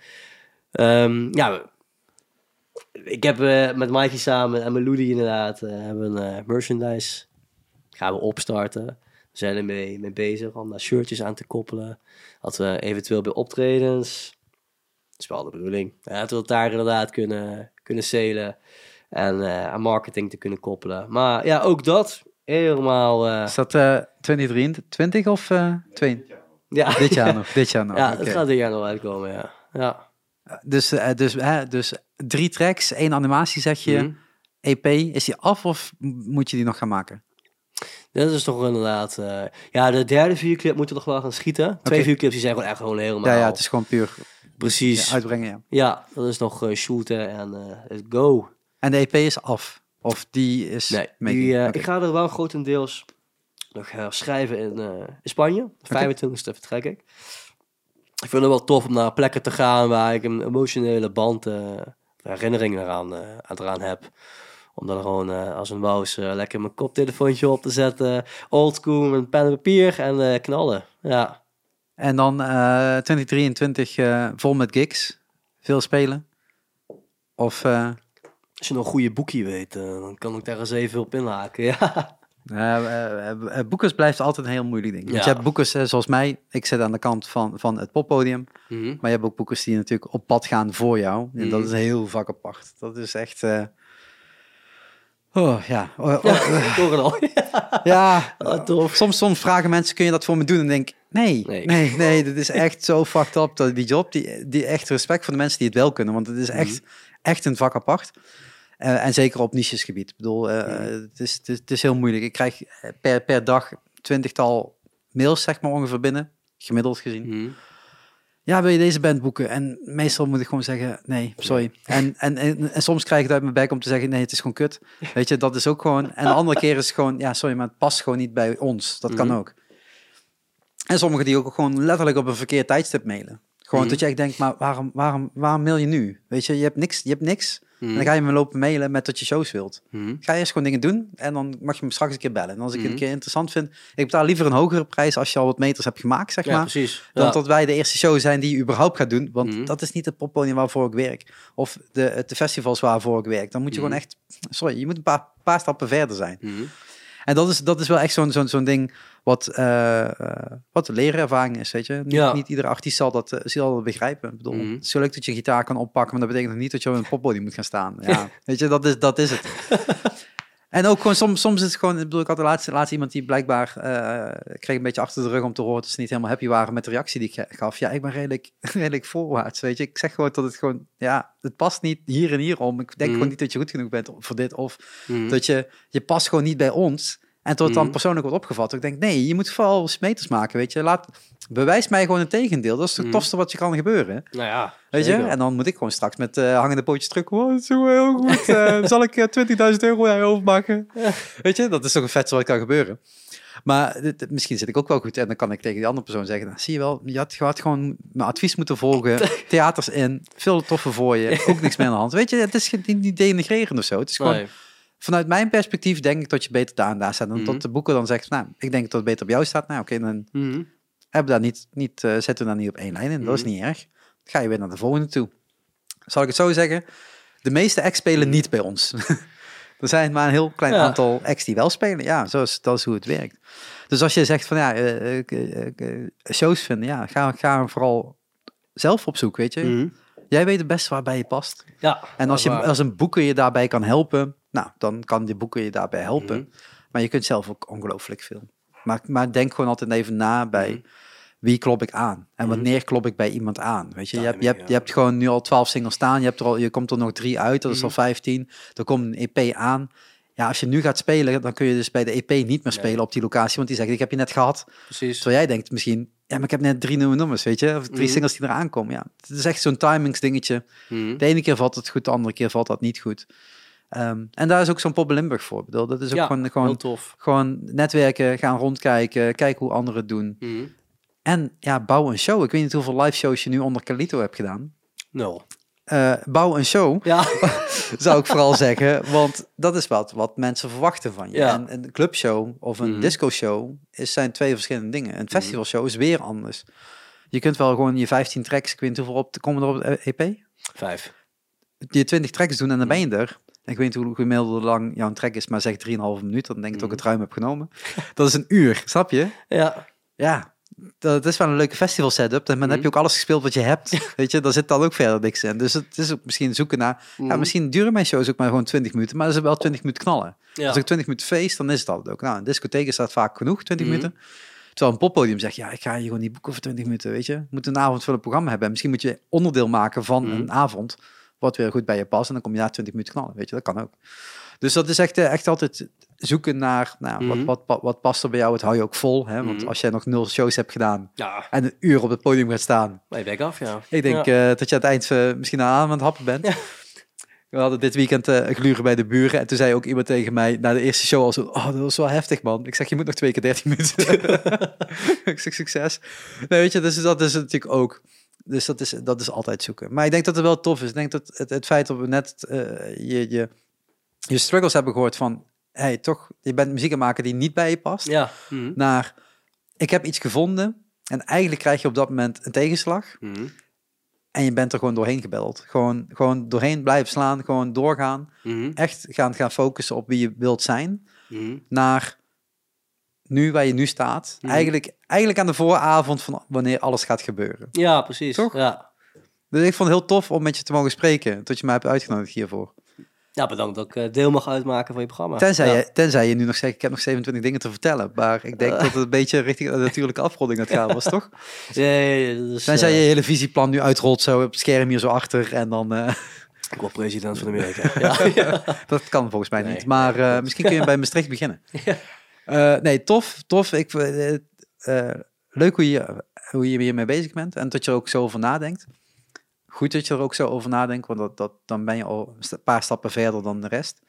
Ehm, ja, ik heb eh, met Mikey samen en met Ludi inderdaad eh, hebben eh, merchandise. Gaan we opstarten. We zijn er mee, mee bezig om daar shirtjes aan te koppelen. Dat we eventueel bij optredens. Dat is wel de bedoeling. Ja, dat we het daar inderdaad kunnen, kunnen selen. En eh, aan marketing te kunnen koppelen. Maar ja, ook dat helemaal. eh, Is dat eh 2023 of eh twee? ja, Dit jaar nog, dit jaar nog. ja, het gaat dit jaar nog uitkomen, ja. ja. Dus, eh, dus, hè, dus drie tracks, één animatie zeg je. Mhm. EP, is die af of moet je die nog gaan maken? Dat is toch inderdaad... eh, ja, de derde videoclip moeten we nog wel gaan schieten. Twee videoclips die zijn gewoon echt gewoon helemaal... Ja, ja, het is gewoon puur Precies. ja, Ja, uitbrengen, ja. dat is nog eh, shooten en eh let's go. En de EP is af? Of die is Nee, die, eh, ik ga er wel grotendeels nog eh, schrijven in, eh, in Spanje. De 25e vertrek ik. Ik vind het wel tof om naar plekken te gaan waar ik een emotionele band, eh, herinnering eraan, eh, aan eraan heb. Om dan gewoon eh, als een eh, lekker mijn koptelefoontje op te zetten. Oldschool met pen en papier en knallen. Ja. En dan eh 2023 eh, vol met gigs. Veel spelen. Of Als je nog een goede boekje weet, dan kan ik daar eens even op inhaken. [LAUGHS] Ja. Eh, eh, eh, boekers blijft altijd een heel moeilijk ding. Want je hebt boekers zoals mij. Ik zit aan de kant van, van het poppodium. Mhm. Maar je hebt ook boekers die natuurlijk op pad gaan voor jou. En dat Mhm. is heel vak apart. Dat is echt... eh, Oh, ja. Oh, oh, al. [LAUGHS] ja. Tof. Soms, soms vragen mensen, kun je dat voor me doen? En denk nee, Nee. nee, nee, dit is echt zo fucked up. Dat die job, die, die echt respect voor de mensen die het wel kunnen. Want het is echt, echt een vak apart. Eh, en zeker op nichesgebied. Ik bedoel, eh, het, is, het, is, het is heel moeilijk. Ik krijg per, per dag twintigtal mails, zeg maar, ongeveer binnen. Gemiddeld gezien. Mhm. Ja, wil je deze band boeken? En meestal moet ik gewoon zeggen, nee, sorry. En, en, en, en soms krijg ik het uit mijn bek om te zeggen, nee, het is gewoon kut. Weet je, dat is ook gewoon... En de andere keer is het gewoon, ja, sorry, maar het past gewoon niet bij ons. Dat kan Mhm. ook. En sommigen die ook gewoon letterlijk op een verkeerd tijdstip mailen. Gewoon Mhm. dat je echt denkt, maar waarom, waarom, waarom mail je nu? Weet je, je hebt niks, je hebt niks. En Mhm. dan ga je me lopen mailen met dat je shows wilt. Mhm. Ga eerst gewoon dingen doen en dan mag je me straks een keer bellen. En als ik het Mhm. een keer interessant vind, ik betaal liever een hogere prijs als je al wat meters hebt gemaakt, zeg Ja, maar. precies. Dan Ja. dat wij de eerste show zijn die je überhaupt gaat doen. Want dat is niet het poppodium waarvoor ik werk. Of de, de festivals waarvoor ik werk. Dan moet je gewoon echt... Sorry, je moet een paar, paar stappen verder zijn. En dat is, dat is wel echt zo'n zo'n zo'n ding wat, eh, wat de leerervaring is, weet je. Niet, Ja. niet iedere artiest zal dat, eh, zal dat begrijpen. Ik bedoel, Mhm. het is zo leuk dat je een gitaar kan oppakken, maar dat betekent nog niet dat je op een poppodium moet gaan staan. [LAUGHS] Ja, weet je, dat is, dat is het. [LAUGHS] En ook gewoon, soms, soms is het gewoon, ik bedoel, ik had de laatste, laatste iemand die blijkbaar, kreeg een beetje achter de rug om te horen dat ze niet helemaal happy waren met de reactie die ik gaf. Ja, ik ben redelijk, [LAUGHS] redelijk voorwaarts, weet je. Ik zeg gewoon dat het gewoon, ja, het past niet hier en hier om. Ik denk Mhm. gewoon niet dat je goed genoeg bent voor dit. Of Mhm. dat je, je past gewoon niet bij ons. En tot het dan Mhm. persoonlijk wordt opgevat. Ik denk, nee, je moet vooral smeters maken, weet je. Laat, bewijs mij gewoon het tegendeel. Dat is het Mhm. tofste wat je kan gebeuren. Nou ja, Weet je? En dan moet ik gewoon straks met eh, hangende pootjes terug. Dat is wel heel goed. Eh, zal ik eh, 20.000 euro aan overmaken? Weet je, dat is toch een vet wat kan gebeuren. Maar dit- misschien zit ik ook wel goed. En dan kan ik tegen die andere persoon zeggen... Nou, zie je wel, je had, je had gewoon mijn advies moeten volgen. [LAUGHS] Theaters in. Veel toffer voor je. Ook niks meer aan de hand. Weet je, het is niet, niet denigrerend of zo. Het is gewoon... Nee. Vanuit mijn perspectief denk ik dat je beter daar en daar staat. Dan Mhm. dat de boeken dan zegt... Nou, ik denk dat het beter op jou staat. Nou, oké, dan Mhm. hebben we daar niet, niet, eh, zetten we daar niet op één lijn in. Dat is Mhm. niet erg. Dan ga je weer naar de volgende toe. Zal ik het zo zeggen? De meeste acts spelen niet bij ons. [LAUGHS] er zijn maar een heel klein Ja. aantal acts die wel spelen. Ja, zo is, dat is hoe het werkt. Dus als je zegt van ja, eh, shows vinden, ja, ga, ga vooral zelf op zoek, weet je. Mhm. Jij weet het best waarbij je past. Ja, En als, je, als een boeker je daarbij kan helpen, nou, dan kan die boeker je daarbij helpen. Mhm. Maar je kunt zelf ook ongelooflijk veel. Maar, maar denk gewoon altijd even na bij Mhm. wie klop ik aan? En Mhm. wanneer klop ik bij iemand aan? Weet je, je hebt, je, hebt, je hebt gewoon nu al 12 singles staan. Je, hebt er al, je komt er nog drie uit, dat is al 15. Er komt een EP aan. Ja, als je nu gaat spelen, dan kun je dus bij de EP niet meer Nee. spelen op die locatie. Want die zegt, ik heb je net gehad. Precies. Terwijl jij denkt misschien, ja, maar ik heb net drie nieuwe nummers, weet je? Of drie singles die eraan komen. Ja, het is echt zo'n timingsdingetje. De ene keer valt het goed, de andere keer valt dat niet goed. Ehm, en daar is ook zo'n Pop Limburg voor. Ik bedoel, dat is ook Ja, gewoon, gewoon, tof. gewoon netwerken, gaan rondkijken, kijken hoe anderen het doen. Mhm. En ja, bouw een show. Ik weet niet hoeveel live shows je nu onder Calito hebt gedaan. Nul. Eh, bouw een show, Ja. [LAUGHS] zou ik vooral zeggen. Want dat is wat, wat mensen verwachten van je. Ja. En een clubshow of een Mhm. disco-show is, zijn twee verschillende dingen. Een festivalshow is weer anders. Je kunt wel gewoon je 15 tracks, ik weet niet hoeveel op, komen er op de EP? Vijf. Je 20 tracks doen en dan ben je er. Ik weet niet hoe gemiddeld lang jouw track is, maar zeg 3,5 minuut. Dan denk ik dat ik het ruim heb genomen. [LAUGHS] Dat is een uur, snap je? Ja. Ja, dat is wel een leuke festival setup. En dan heb je Mhm. ook alles gespeeld wat je hebt. Weet je, daar zit dan ook verder niks in. Dus het is ook misschien zoeken naar... Ja, Mhm. misschien duren mijn shows ook maar gewoon 20 minuten. Maar er is wel 20 minuten knallen. Ja. Als ik 20 minuten feest, dan is het altijd ook. Nou, een discotheek is dat vaak genoeg, 20 Mhm. minuten. Terwijl een poppodium zegt, ja, ik ga je gewoon niet boeken voor 20 minuten, weet je. Moet een avond voor het programma hebben. En misschien moet je onderdeel maken van Mhm. een avond, wat weer goed bij je past. En dan kom je na 20 minuten knallen, weet je. Dat kan ook. Dus dat is echt, eh, echt altijd zoeken naar, nou, Mhm. wat, wat, wat, wat past er bij jou? Het hou je ook vol, hè. Want Mhm. als jij nog nul shows hebt gedaan Ja. en een uur op het podium gaat staan. Nee, bek af, ja. Ik denk Ja. eh, dat je aan het eind eh, misschien aan het happen bent. Ja. We hadden dit weekend eh gluren bij de buren. En toen zei ook iemand tegen mij na de eerste show al zo... Oh, dat was wel heftig, man. Ik zeg, je moet nog twee keer 13 minuten. [LAUGHS] [LAUGHS] ik zeg, succes. Nee, weet je, dus dat is natuurlijk ook... Dus dat is, dat is altijd zoeken. Maar ik denk dat het wel tof is. Ik denk dat het, het feit dat we net eh, je, je, je struggles hebben gehoord van... Hey, toch, je bent muziek maken die niet bij je past. Ja. Mhm. Naar, ik heb iets gevonden. En eigenlijk krijg je op dat moment een tegenslag. Mhm. En je bent er gewoon doorheen gebeld. Gewoon, gewoon doorheen blijven slaan, gewoon doorgaan. Mhm. Echt gaan, gaan focussen op wie je wilt zijn. Naar nu waar je nu staat. Mhm. Eigenlijk, eigenlijk aan de vooravond van wanneer alles gaat gebeuren. Ja, precies. Toch? Ja. Dus ik vond het heel tof om met je te mogen spreken. Dat je mij hebt uitgenodigd hiervoor. ja, bedankt dat ik eh, deel mag uitmaken van je programma. Tenzij, ja. je, tenzij je nu nog zegt, ik heb nog 27 dingen te vertellen. Maar ik denk Eh. dat het een beetje richting een natuurlijke afronding gaat gaan was, [LAUGHS] toch? Nee, dus, Tenzij je eh, je hele visieplan nu uitrolt zo op het scherm hier zo achter. En dan... eh, Ik word president van [LAUGHS] Amerika. ja. ja. Dat kan volgens mij Nee, niet. Maar misschien kun je bij Maastricht beginnen. [LAUGHS] Eh, nee, tof. Tof. Ik, eh, eh, leuk hoe je, hoe je hiermee bezig bent. En dat je er ook zo over nadenkt. Goed dat je er ook zo over nadenkt. Want dat, dat, dan ben je al een paar stappen verder dan de rest.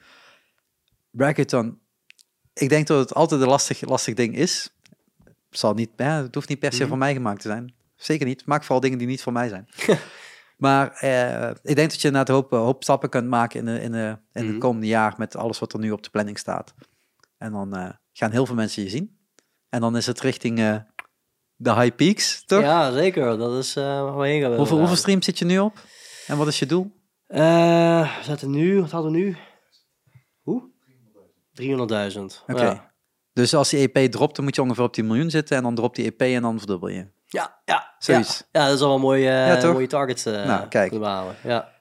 Bracketon. Ik denk dat het altijd een lastig, lastig ding is. Het, zal niet, het hoeft niet per se Mhm. voor mij gemaakt te zijn. Zeker niet. Maak vooral dingen die niet voor mij zijn. [LAUGHS] Maar eh, ik denk dat je inderdaad een hoop, hoop stappen kunt maken in, de, in, de, in Mhm. het komende jaar met alles wat er nu op de planning staat. En dan eh, gaan heel veel mensen je zien. En dan is het richting eh, de high peaks, toch? ja, zeker. Dat is eh, waar we heen gaan. hoeveel, hoeveel streams zit je nu op? En wat is je doel? Eh, we zaten nu, wat hadden we nu? Hoe? 300.000. Oké. Ja. Dus als die EP dropt, dan moet je ongeveer op 10 miljoen zitten. En dan dropt die EP en dan verdubbel je. Ja, ja. Zoiets. Ja, ja dat is al wel een mooie, Ja, mooie targets eh Nou, kijk. behalen. Ja.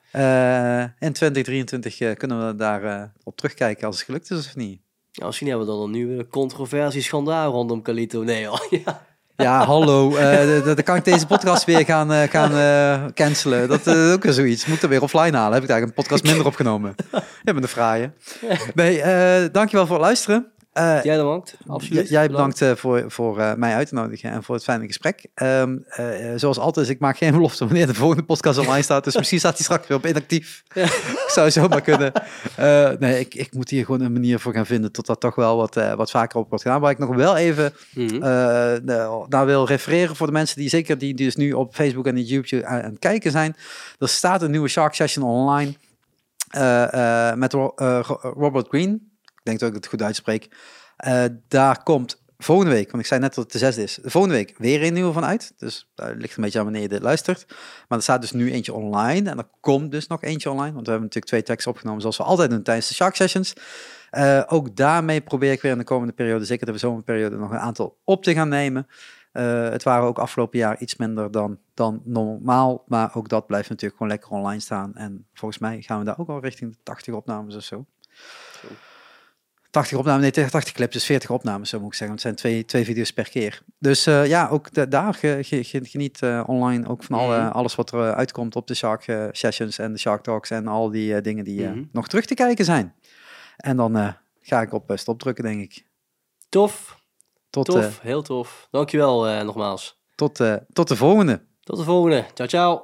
In 2023 eh, kunnen we daar op terugkijken als het gelukt is of niet. Ja, misschien hebben we dan een nieuwe controversie, schandaal rondom Calito. Nee, hoor. [LAUGHS] Ja. Ja, hallo. eh, dan kan ik deze podcast weer gaan, eh, gaan eh, cancelen. Dat is ook weer zoiets. Moet er weer offline halen. Heb ik daar een podcast minder opgenomen. [LAUGHS] Je bent een fraaie. Nee, dankjewel voor het luisteren. Eh, Jij bedankt. Absoluut. Jij bedankt eh, voor, voor eh, mij uit te nodigen en voor het fijne gesprek. Ehm, eh, zoals altijd, ik maak geen [LAUGHS] belofte wanneer de volgende podcast online staat. Dus misschien staat hij straks weer op inactief. [LAUGHS] Zou zomaar kunnen. Nee, ik, ik moet hier gewoon een manier voor gaan vinden tot dat toch wel wat, wat vaker op wordt gedaan. Waar ik nog wel even Mhm. naar wil refereren voor de mensen die zeker die, die dus nu op Facebook en YouTube aan, aan het kijken zijn. Er staat een nieuwe Shark Session online met Ro- Ro- Robert Green. Ik denk dat ik het goed uitspreek. Eh, daar komt volgende week, want ik zei net dat het de zesde is, volgende week weer een nieuwe van uit. Dus daar ligt een beetje aan wanneer je dit luistert. Maar er staat dus nu eentje online en er komt dus nog eentje online. Want we hebben natuurlijk twee tracks opgenomen zoals we altijd doen tijdens de Shark Sessions. Eh, ook daarmee probeer ik weer in de komende periode, zeker de zomerperiode, nog een aantal op te gaan nemen. Eh, het waren ook afgelopen jaar iets minder dan, dan normaal. Maar ook dat blijft natuurlijk gewoon lekker online staan. En volgens mij gaan we daar ook al richting de 80 opnames of zo. 80 opnames, nee, 80 clips, dus 40 opnames, zo moet ik zeggen. Want het zijn twee, twee video's per keer. Dus eh, ja, ook de- daar ge- ge- ge- geniet eh, online ook van alle, Mhm. alles wat er eh, uitkomt op de Shark Sessions en de Shark Talks en al die dingen die Mhm. nog terug te kijken zijn. En dan ga ik op stop drukken, denk ik. Tof, Tot, tof, heel tof. Dankjewel nogmaals. tot, tot de volgende. Tot de volgende. Ciao, ciao.